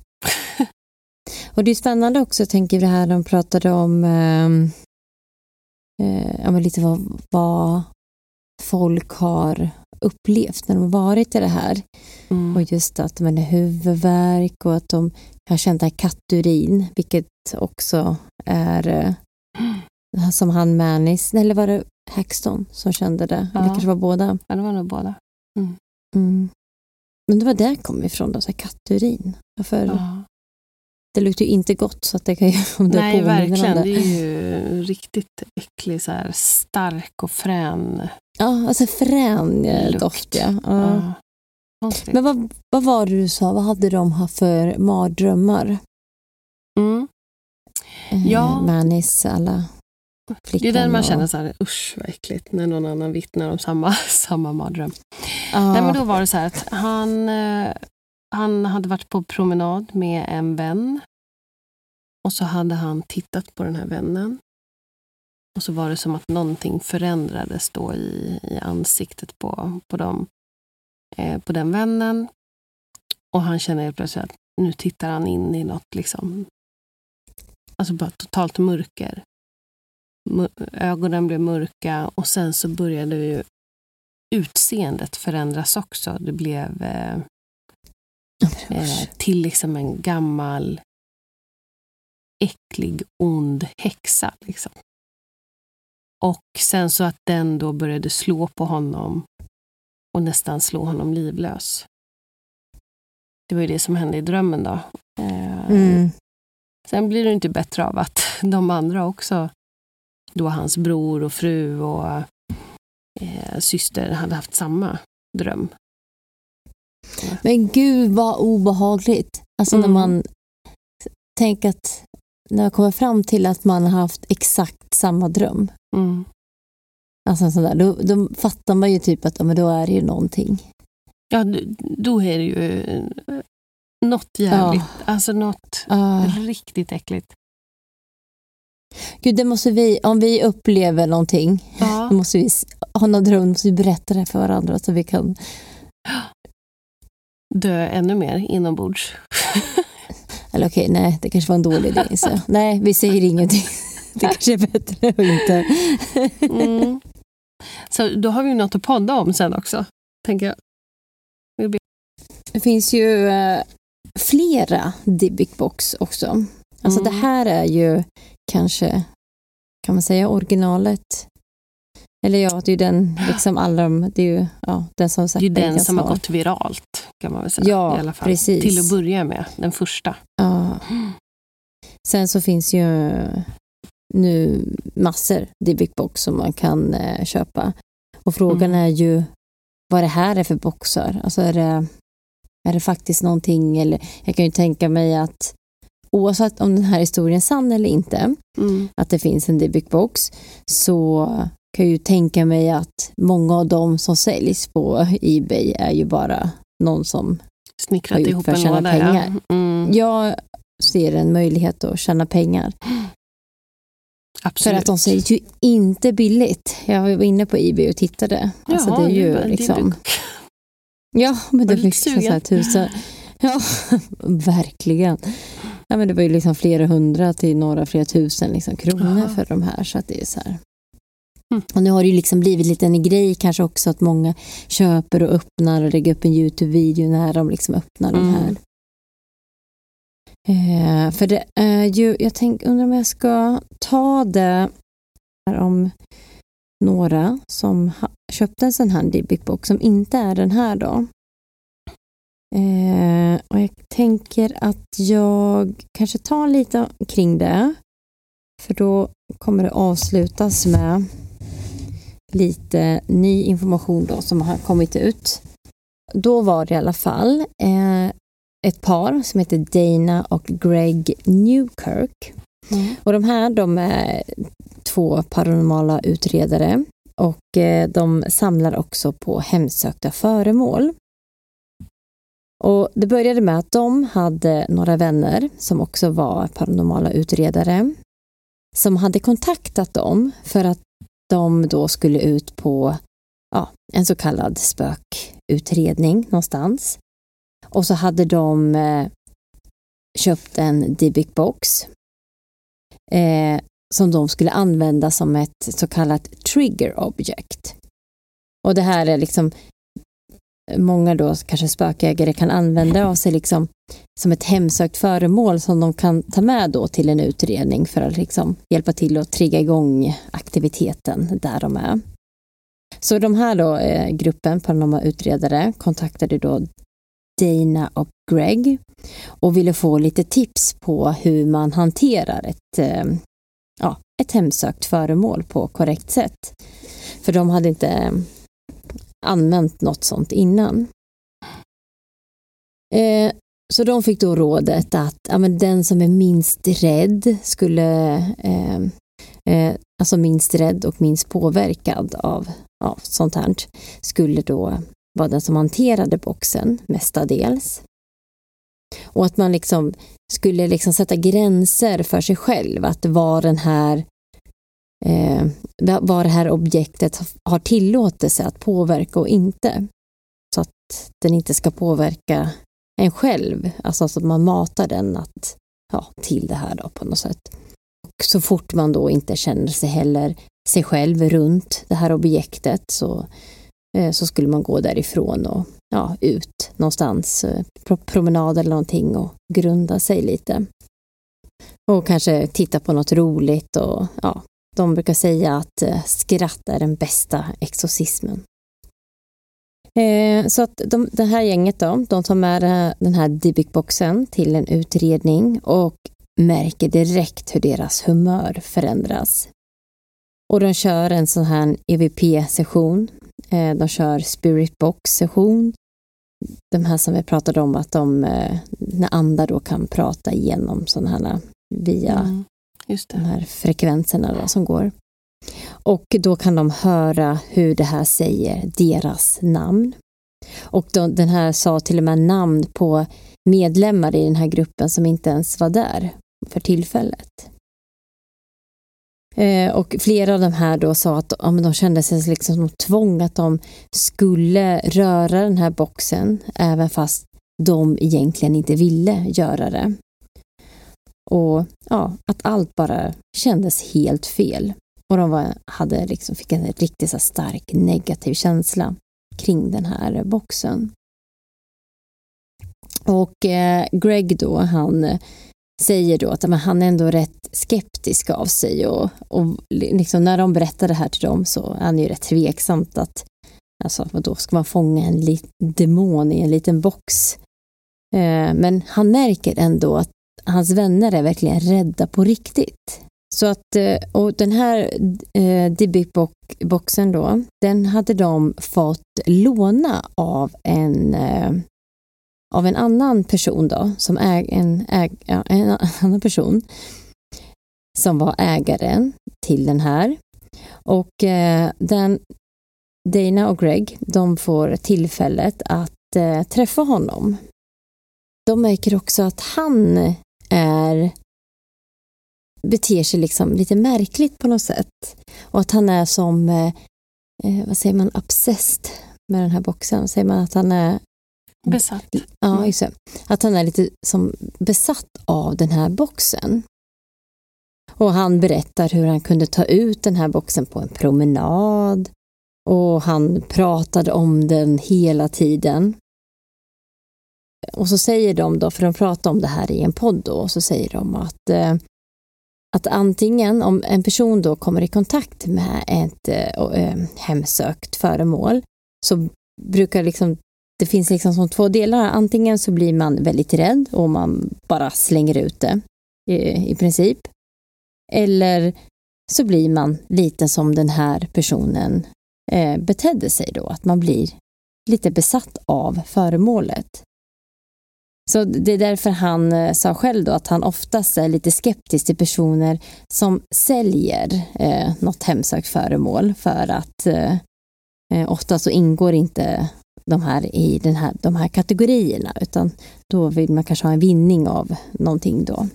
Och det är spännande också, tänker det här de pratade om ehm, eh, ja, men lite vad, vad folk har upplevt när de har varit i det här. Mm. Och just att man är huvudvärk och att de har känt det här katturin, vilket också är eh, som han Manis, eller var det Haxton som kände det? Ja. Det kanske var båda. Ja, det var nog båda. Mm. Men det var där det kom ifrån då, så här katturin. För Ja. det luktar ju inte gott så att det kan ju, om det Nej, verkligen. det. Det är ju riktigt äcklig, så här, stark och frän Ja, alltså frän eh, Lukt. doft ja. ja. Men vad, vad var det du sa, vad hade de haft för mardrömmar? Mm. Eh, Ja. Manis, alla Det är den man känner så här, usch vad äckligt, när någon annan vittnar om samma, samma mardröm. Ja. Nej, men då var det så här att han, eh, han hade varit på promenad med en vän. Och så hade han tittat på den här vännen. Och så var det som att någonting förändrades då i, i ansiktet på, på, dem, eh, på den vännen. Och han känner helt plötsligt att nu tittar han in i något liksom, alltså bara totalt mörker. Ögonen blev mörka och sen så började ju utseendet förändras också. Det blev eh, eh, till liksom en gammal äcklig, ond häxa. Liksom. Och sen så att den då började slå på honom och nästan slå honom livlös. Det var ju det som hände i drömmen då. Eh, Mm. Sen blir det inte bättre av att de andra också, då hans bror och fru och eh, syster hade haft samma dröm. Men gud vad obehagligt. Alltså när Mm. man tänker att när man kommer fram till att man har haft exakt samma dröm. Mm. Alltså en sån där, då, då fattar man ju typ att ja, men då är det ju någonting. Ja, då är det ju eh, något jävligt. Alltså något Ah. riktigt äckligt. Gud, det måste vi, om vi upplever någonting, Ja. då måste vi ha någon dröm, måste vi berätta det för varandra så vi kan... Dö ännu mer inombords. Eller okej, nej, det kanske var en dålig idé. Så. Nej, vi säger ingenting. Det kanske är bättre att inte... Mm. Så då har vi något att podda om sen också, tänker jag. Det finns ju eh, flera Dybbuk box också. Alltså Mm. det här är ju kanske, kan man säga originalet? Eller ja, det är ju den, liksom alla de, det är ju ja, den som Det är ju den som har gått viralt, kan man väl säga. Ja, i alla fall. precis. Till att börja med, den första. Ja. Sen så finns ju nu massor Dybbuk box som man kan eh, köpa. Och frågan Mm. är ju vad det här är för boxar. Alltså är det, är det faktiskt någonting, eller jag kan ju tänka mig att oavsett om den här historien är sann eller inte, Mm. att det finns en Dybbuk box, så kan jag ju tänka mig att många av dem som säljs på Ebay är ju bara någon som Snickrat Har gjort ihop för att tjäna låda. pengar. Ja. Mm. jag ser en möjlighet att tjäna pengar. För Absolut. att de säljs ju inte billigt. Jag var inne på Ebay och tittade. Alltså Jaha, det är ju det liksom... Ja, men det fick lite så här tusen. Ja, verkligen. Ja, men det var ju liksom flera hundra till några flera tusen liksom kronor Aha. för de här. Så att det är så här. Mm. Och nu har det ju liksom blivit lite en grej kanske också att många köper och öppnar och lägger upp en Youtube-video när de liksom öppnar de Mm. här. Eh, för det är ju, jag tänk, undrar om jag ska ta det här om några som köpte en sån här Dybbuk box som inte är den här då. Eh, och jag tänker att jag kanske tar lite kring det. För då kommer det avslutas med lite ny information då som har kommit ut. Då var det i alla fall eh, ett par som heter Dana och Greg Newkirk. Mm. Och de här de är två paranormala utredare och eh, de samlar också på hemsökta föremål. Och Det började med att de hade några vänner som också var paranormala utredare som hade kontaktat dem för att de då skulle ut på ja, en så kallad spökutredning någonstans. Och så hade de eh, köpt en Dybbuk box eh, som de skulle använda som ett så kallat trigger object. Och det här är liksom många då kanske spökägare kan använda av sig liksom som ett hemsökt föremål som de kan ta med då till en utredning för att liksom hjälpa till att trigga igång aktiviteten där de är. Så de här då, eh, gruppen paranormala utredare kontaktade då Dana och Greg och ville få lite tips på hur man hanterar ett, eh, ja, ett hemsökt föremål på korrekt sätt. För de hade inte eh, använt något sånt innan. Eh, så de fick då rådet att ja, men den som är minst rädd skulle eh, eh, alltså minst rädd och minst påverkad av ja, sånt här skulle då vara den som hanterade boxen mestadels. Och att man liksom skulle liksom sätta gränser för sig själv, att var den här eh, vad det här objektet har tillåtelse att påverka och inte. Så att den inte ska påverka en själv, alltså att man matar den att, ja, till det här då på något sätt. Och så fort man då inte känner sig heller sig själv runt det här objektet så, eh, så skulle man gå därifrån och ja, ut någonstans, eh, promenad eller någonting och grunda sig lite. Och kanske titta på något roligt och ja, de brukar säga att eh, skratt är den bästa exorcismen. Eh, så att de, det här gänget då, de tar med den här Dybbuk-boxen till en utredning och märker direkt hur deras humör förändras. Och de kör en sån här EVP-session. Eh, de kör Spirit Box-session. De här som vi pratade om att de, eh, när andar då kan prata igenom sådana här via Mm. Just de här frekvenserna då, som går. Och då kan de höra hur det här säger deras namn. Och då, den här sa till och med namn på medlemmar i den här gruppen som inte ens var där för tillfället. Eh, och flera av de här då sa att ja, de kände sig liksom som tvång att de skulle röra den här boxen även fast de egentligen inte ville göra det. Och ja, att allt bara kändes helt fel. Och de var, hade liksom, fick en riktigt så stark negativ känsla kring den här boxen. Och eh, Greg då, han säger då att men, han är ändå rätt skeptisk av sig och, och liksom när de berättar det här till dem så är han ju rätt tveksamt att alltså då ska man fånga en demon i en liten box. Eh, men han märker ändå att hans vänner är verkligen rädda på riktigt. Så att, eh, och den här eh, Dibic-boxen då, den hade de fått låna av en eh, av en annan person då, som äg, en, äg, ja, en annan person som var ägaren till den här. Och eh, den, Dana och Greg, de får tillfället att eh, träffa honom. De märker också att han är beter sig liksom lite märkligt på något sätt. Och att han är som, eh, eh vad säger man, obsessed med den här boxen. Säger man att han är Besatt. Ja, mm. just det. Att han är lite som besatt av den här boxen. Och han berättar hur han kunde ta ut den här boxen på en promenad och han pratade om den hela tiden. Och så säger de då, för de pratar om det här i en podd då, och så säger de att, eh, att antingen om en person då kommer i kontakt med ett äh, hemsökt föremål så brukar liksom det finns liksom som två delar. Antingen så blir man väldigt rädd och man bara slänger ut det i, i princip. Eller så blir man lite som den här personen eh, betedde sig då, att man blir lite besatt av föremålet. Så det är därför han eh, sa själv då att han oftast är lite skeptisk till personer som säljer eh, något hemsökt föremål för att eh, eh ofta så ingår inte de här i den här, de här kategorierna utan då vill man kanske ha en vinning av någonting då.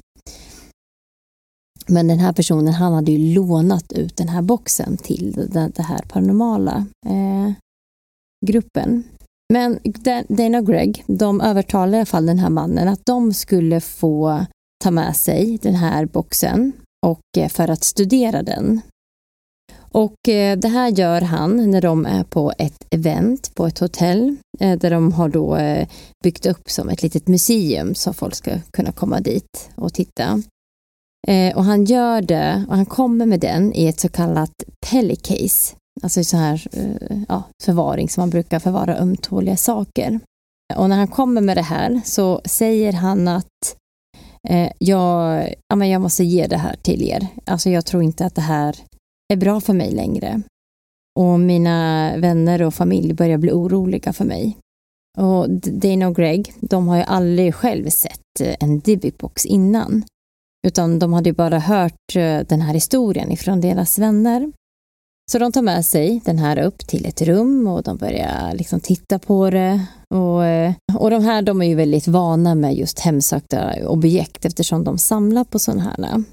Men den här personen han hade ju lånat ut den här boxen till den, den här paranormala eh, gruppen. Men Dana och Greg, de övertalade i alla fall den här mannen att de skulle få ta med sig den här boxen och eh, för att studera den. Och eh, det här gör han när de är på ett event på ett hotell eh, där de har då byggt upp som ett litet museum så folk ska kunna komma dit och titta. Och han gör det och han kommer med den i ett så kallat pellicase, alltså så här eh, ja, förvaring som man brukar förvara ömtåliga saker. Och när han kommer med det här så säger han att eh, jag, ja, men jag måste ge det här till er. Alltså jag tror inte att det här är bra för mig längre. Och mina vänner och familj börjar bli oroliga för mig. Och Dana och Greg, de har ju aldrig själv sett eh, en Divibox innan. Utan de hade ju bara hört eh, den här historien ifrån deras vänner. Så de tar med sig den här upp till ett rum och de börjar liksom titta på det. Och, eh, och de här de är ju väldigt vana med just hemsökta objekt eftersom de samlar på sådana här.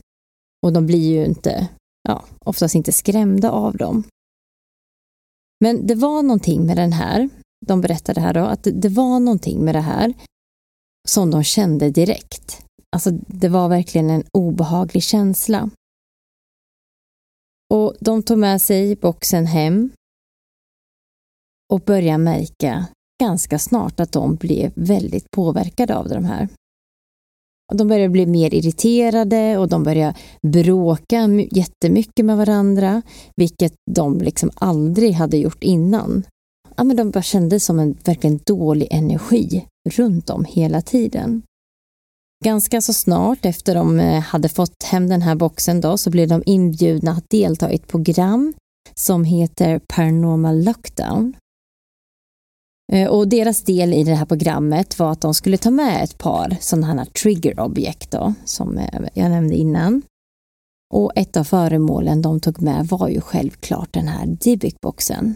Och de blir ju inte ja, oftast inte skrämda av dem. Men det var någonting med den här, de berättade här då, att det var någonting med det här som de kände direkt. Alltså det var verkligen en obehaglig känsla. Och de tog med sig boxen hem och började märka ganska snart att de blev väldigt påverkade av de här. De började bli mer irriterade och de började bråka jättemycket med varandra, vilket de liksom aldrig hade gjort innan. Ja, men de bara kände som en verkligen dålig energi runt om hela tiden. Ganska så snart efter de eh, hade fått hem den här boxen då, så blev de inbjudna att delta i ett program som heter Paranormal Lockdown eh, och deras del i det här programmet var att de skulle ta med ett par sådana här triggerobjekt då, som eh, jag nämnde innan. Och ett av föremålen de tog med var ju självklart den här Dibic-boxen.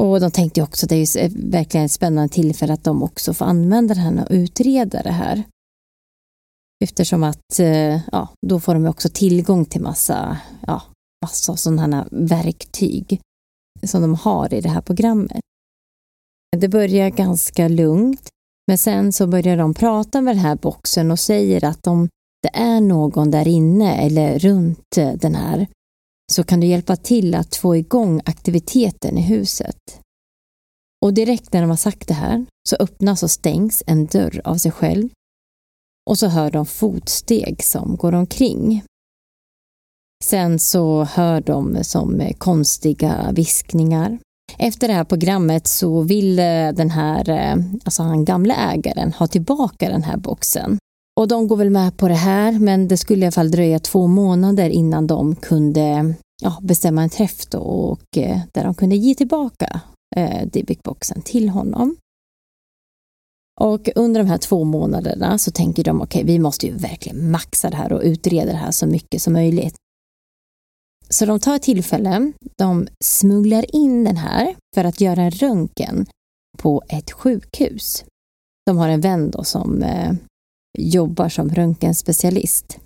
Och de tänkte också att det är verkligen ett spännande tillfälle att de också får använda den här och utreda det här. Eftersom att, eh, ja, då får de också tillgång till massa, ja, massa sådana verktyg som de har i det här programmet. Det börjar ganska lugnt, men sen så börjar de prata med den här boxen och säger att om det är någon där inne eller runt eh, den här så kan du hjälpa till att få igång aktiviteten i huset. Och direkt när de har sagt det här så öppnas och stängs en dörr av sig själv och så hör de fotsteg som går omkring. Sen så hör de som konstiga viskningar. Efter det här programmet så vill eh, den här, eh, alltså han gamla ägaren ha tillbaka den här boxen. Och de går väl med på det här, men det skulle i alla fall dröja två månader innan de kunde ja, bestämma en träff då och eh, där de kunde ge tillbaka eh, Dybbuk-boxen till honom. Och under de här två månaderna så tänker de, okej, okay, vi måste ju verkligen maxa det här och utreda det här så mycket som möjligt. Så de tar ett tillfälle, de smugglar in den här för att göra en röntgen på ett sjukhus. De har en vän då som eh, jobbar som röntgenspecialist.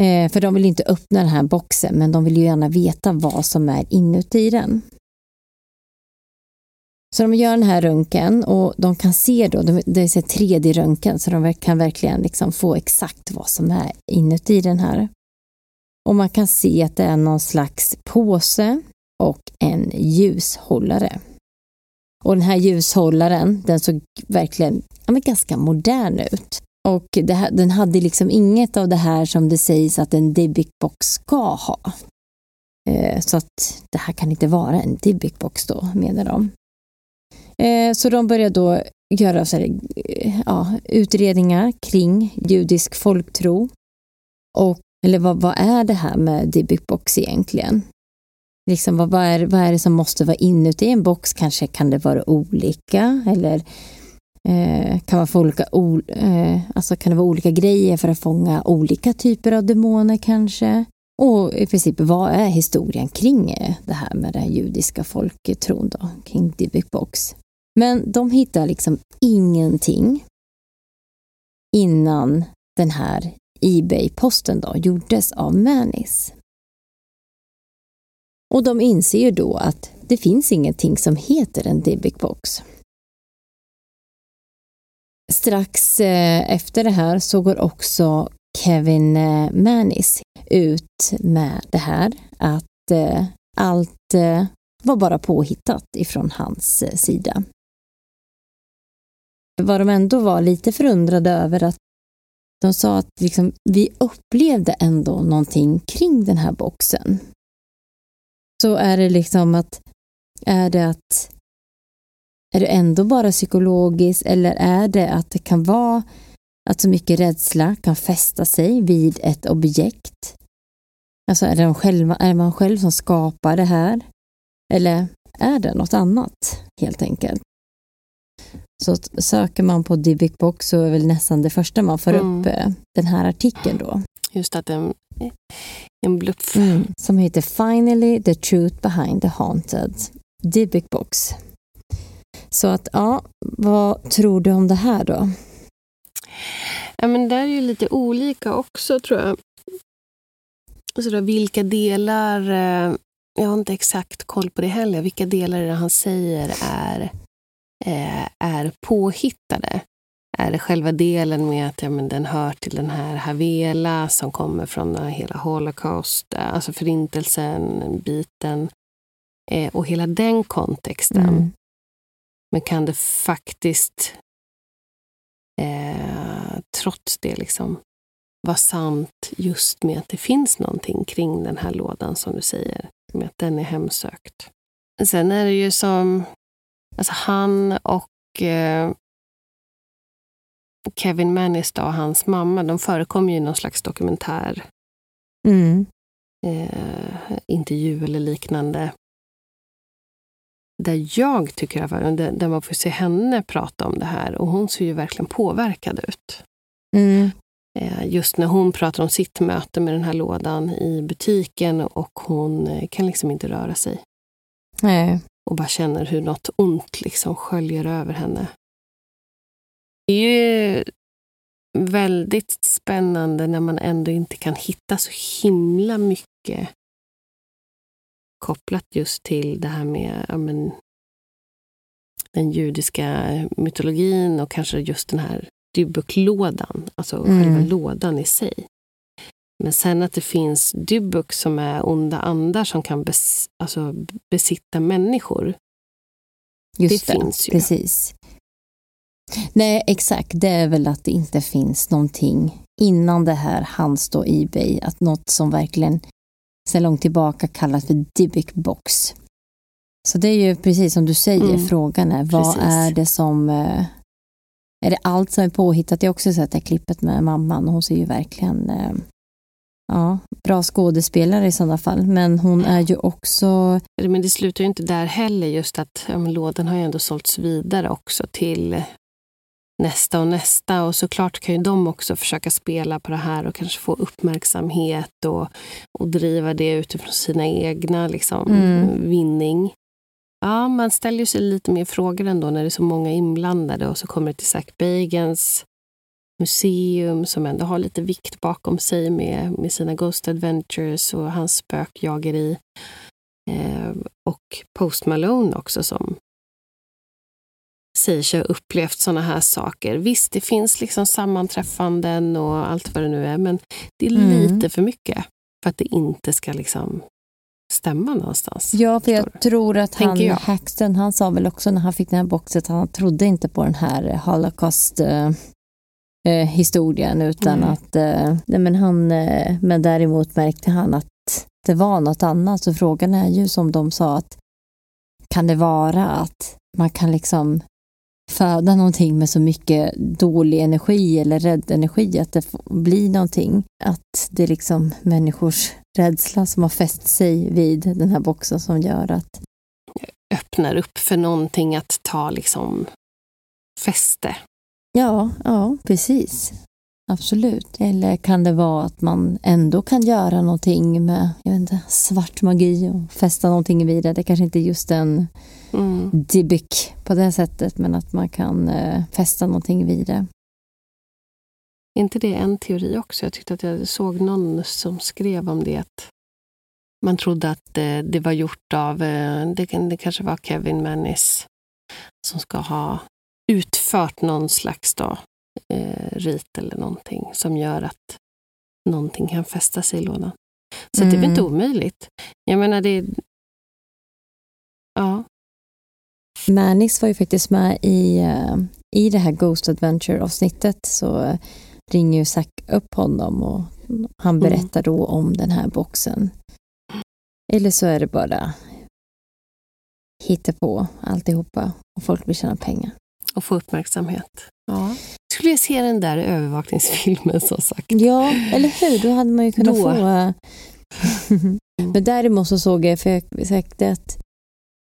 Eh, för de vill inte öppna den här boxen, men de vill ju gärna veta vad som är inuti den. Så de gör den här röntgen och de kan se då, det är 3D-röntgen, så de kan verkligen liksom få exakt vad som är inuti den här. Och man kan se att det är någon slags påse och en ljushållare. Och den här ljushållaren, den såg verkligen ja, men ganska modern ut. Och här, den hade liksom inget av det här som det sägs att en Dybbuk-box ska ha. Eh, så att det här kan inte vara en Dybbuk-box då, menar de. Eh, så de börjar då göra så här, eh, ja, utredningar kring judisk folktro. Och, eller vad, vad är det här med Dybbuk-box egentligen? Liksom, vad, vad, är, vad är det som måste vara inuti en box? Kanske kan det vara olika eller Eh, kan, man få olika, eh, alltså kan det vara olika grejer för att fånga olika typer av demoner kanske? Och i princip, vad är historien kring det här med den judiska folktron då, kring Dybbuk Box? Men de hittar liksom ingenting innan den här Ebay-posten då gjordes av Manis. Och de inser ju då att det finns ingenting som heter en Dybbuk Box. Strax eh, efter det här så går också Kevin eh, Manis ut med det här att eh, allt var bara påhittat ifrån hans sida. Vad de ändå var lite förundrade över att de sa att liksom, vi upplevde ändå någonting kring den här boxen. Så är det liksom att, är det att är det ändå bara psykologiskt eller är det att det kan vara att så mycket rädsla kan fästa sig vid ett objekt? Alltså är det, de själva, är det man själv som skapar det här? Eller är det något annat helt enkelt? Så söker man på Dybbuk Box så är väl nästan det första man får mm. upp eh, den här artikeln då. Just att en, en bluff. Mm, som heter Finally the truth behind the haunted Dybbuk Box. Så att, ja, vad tror du om det här då? Ja, men det är ju lite olika också tror jag. Så då, vilka delar, eh, jag har inte exakt koll på det heller, vilka delar det han säger är, är påhittade. Är det själva delen med att ja, men den hör till den här Havela som kommer från hela Holocaust, alltså förintelsen, biten eh, och hela den kontexten. Mm. Men kan det faktiskt, eh, trots det, liksom vara sant just med att det finns någonting kring den här lådan som du säger, med att den är hemsökt. Sen är det ju som, alltså han och eh, Kevin Mannis och hans mamma, de förekommer ju i någon slags dokumentär. Mm. Eh, intervju eller liknande där jag tycker att där man får se henne prata om det här och hon ser ju verkligen påverkad ut. Mm. Eh, just när hon pratar om sitt möte med den här lådan i butiken och hon eh, kan liksom inte röra sig. Nej. Och bara känner hur något ont liksom sköljer över henne. Det är ju väldigt spännande när man ändå inte kan hitta så himla mycket kopplat just till det här med ja, men, den judiska mytologin och kanske just den här Dybbuk-lådan, alltså Mm. själva lådan i sig. Men sen att det finns Dybbuk som är onda andar som kan bes, alltså besitta människor. Just Det finns ju. Precis. Nej, exakt. Det är väl att det inte finns någonting innan det här hands då Ebay, att något som verkligen sedan långt tillbaka kallas för Dybbuk box. Så det är ju precis som du säger, Mm. frågan är vad Precis. är det som eh, är det allt som är påhittat? Jag har också sett det här klippet med mamman och hon ser ju verkligen eh, ja, bra skådespelare i sådana fall, men hon är ju också Men det slutar ju inte där heller, just att ja, lådan har ju ändå sålts vidare också till nästa och nästa. Och såklart kan ju de också försöka spela på det här och kanske få uppmärksamhet och, och driva det utifrån sina egna liksom, Mm. vinning. Ja, man ställer sig lite mer frågor ändå när det är så många inblandade och så kommer det till Zack Bagans museum som ändå har lite vikt bakom sig med, med sina Ghost Adventures och hans spökjageri. Eh, och Post Malone också som säger sig ha upplevt sådana här saker. Visst, det finns liksom sammanträffanden och allt vad det nu är, men det är Mm. lite för mycket för att det inte ska liksom stämma någonstans. Ja, för jag tror att han, jag. Haxton, han sa väl också när han fick den här boxet, han trodde inte på den här holocaust eh, historien utan Nej. att, eh, nej men han, eh, men däremot märkte han att det var något annat. Så frågan är ju som de sa att kan det vara att man kan liksom föda någonting med så mycket dålig energi eller rädd energi att det blir någonting. Att det är liksom människors rädsla som har fäst sig vid den här boxen som gör att Öppnar upp för någonting att ta liksom fäste. Ja, ja, precis. Absolut. Eller kan det vara att man ändå kan göra någonting med jag vet inte, svart magi och fästa någonting vid det. Det kanske inte är just en Mm. Dybbuk på det sättet men att man kan eh, fästa någonting vid det. Är inte det en teori också? Jag tyckte att jag såg någon som skrev om det. Att man trodde att eh, det var gjort av, eh, det, det kanske var Kevin Mannis som ska ha utfört någon slags då, eh, rit eller någonting som gör att någonting kan fästa sig i lådan. Så det är väl Mm. inte omöjligt. Jag menar, det... Ja, Manis var ju faktiskt med i, eh, i det här Ghost Adventure-avsnittet så ringer ju Zack upp honom och han berättar då om den här boxen. Eller så är det bara hitta på alltihopa och folk vill tjäna pengar. Och få uppmärksamhet. Ja. Skulle jag se den där övervakningsfilmen som sagt. Ja, eller hur? Då hade man ju kunnat Då. få... eh, Men däremot så såg jag, för jag sagt att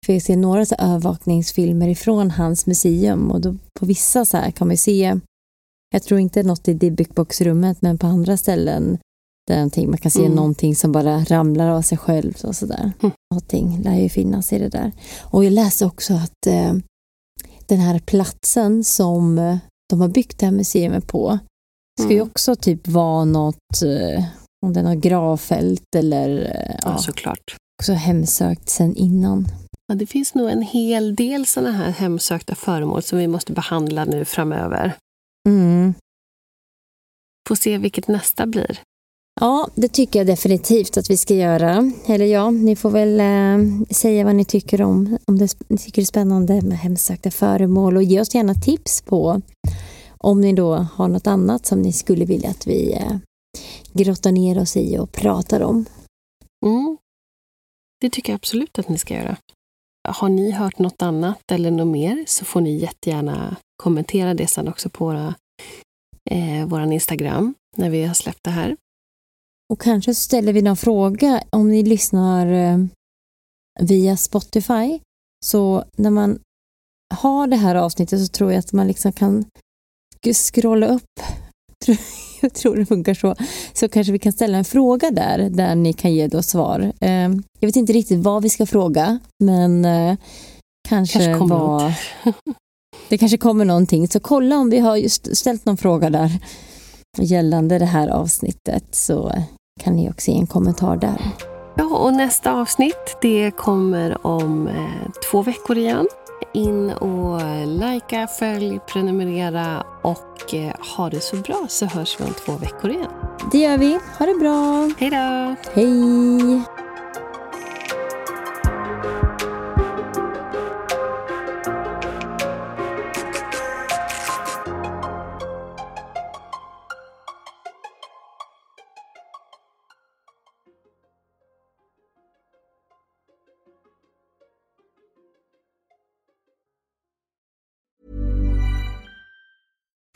för jag ser några så övervakningsfilmer ifrån hans museum och då på vissa så här kan man se, jag tror inte något i Dybbuk-boxrummet men på andra ställen där någonting, man kan se Mm. någonting som bara ramlar av sig själv och sådär. Mm. Någonting lär ju finnas i det där. Och jag läste också att eh, den här platsen som eh, de har byggt det här museet på ska ju Mm. också typ vara något, eh, om det är något gravfält eller eh, Ja, ja, såklart. också hemsökt sen innan. Ja, det finns nog en hel del sådana här hemsökta föremål som vi måste behandla nu framöver. Mm. Får se vilket nästa blir. Ja, det tycker jag definitivt att vi ska göra. Eller ja, ni får väl eh, säga vad ni tycker om, om det, ni tycker det är spännande med hemsökta föremål och ge oss gärna tips på om ni då har något annat som ni skulle vilja att vi eh, grottar ner oss i och pratar om. Mm. Det tycker jag absolut att ni ska göra. Har ni hört något annat eller något mer så får ni jättegärna kommentera det sen också på våra, eh, våran Instagram när vi har släppt det här. Och kanske ställer vi någon fråga om ni lyssnar eh, via Spotify. Så när man har det här avsnittet så tror jag att man liksom kan scrolla upp. Jag tror det funkar så. Så kanske vi kan ställa en fråga där, där ni kan ge då svar. Eh, Jag vet inte riktigt vad vi ska fråga, men eh, kanske, Kanske kommer vad... Det kanske kommer någonting, så kolla om vi har just ställt någon fråga där gällande det här avsnittet så kan ni också ge en kommentar där. Ja, och nästa avsnitt det kommer om eh, två veckor igen. In och likea, följ, prenumerera och eh, ha det så bra så hörs vi om två veckor igen. Det gör vi. Ha det bra. Hej då! Hej!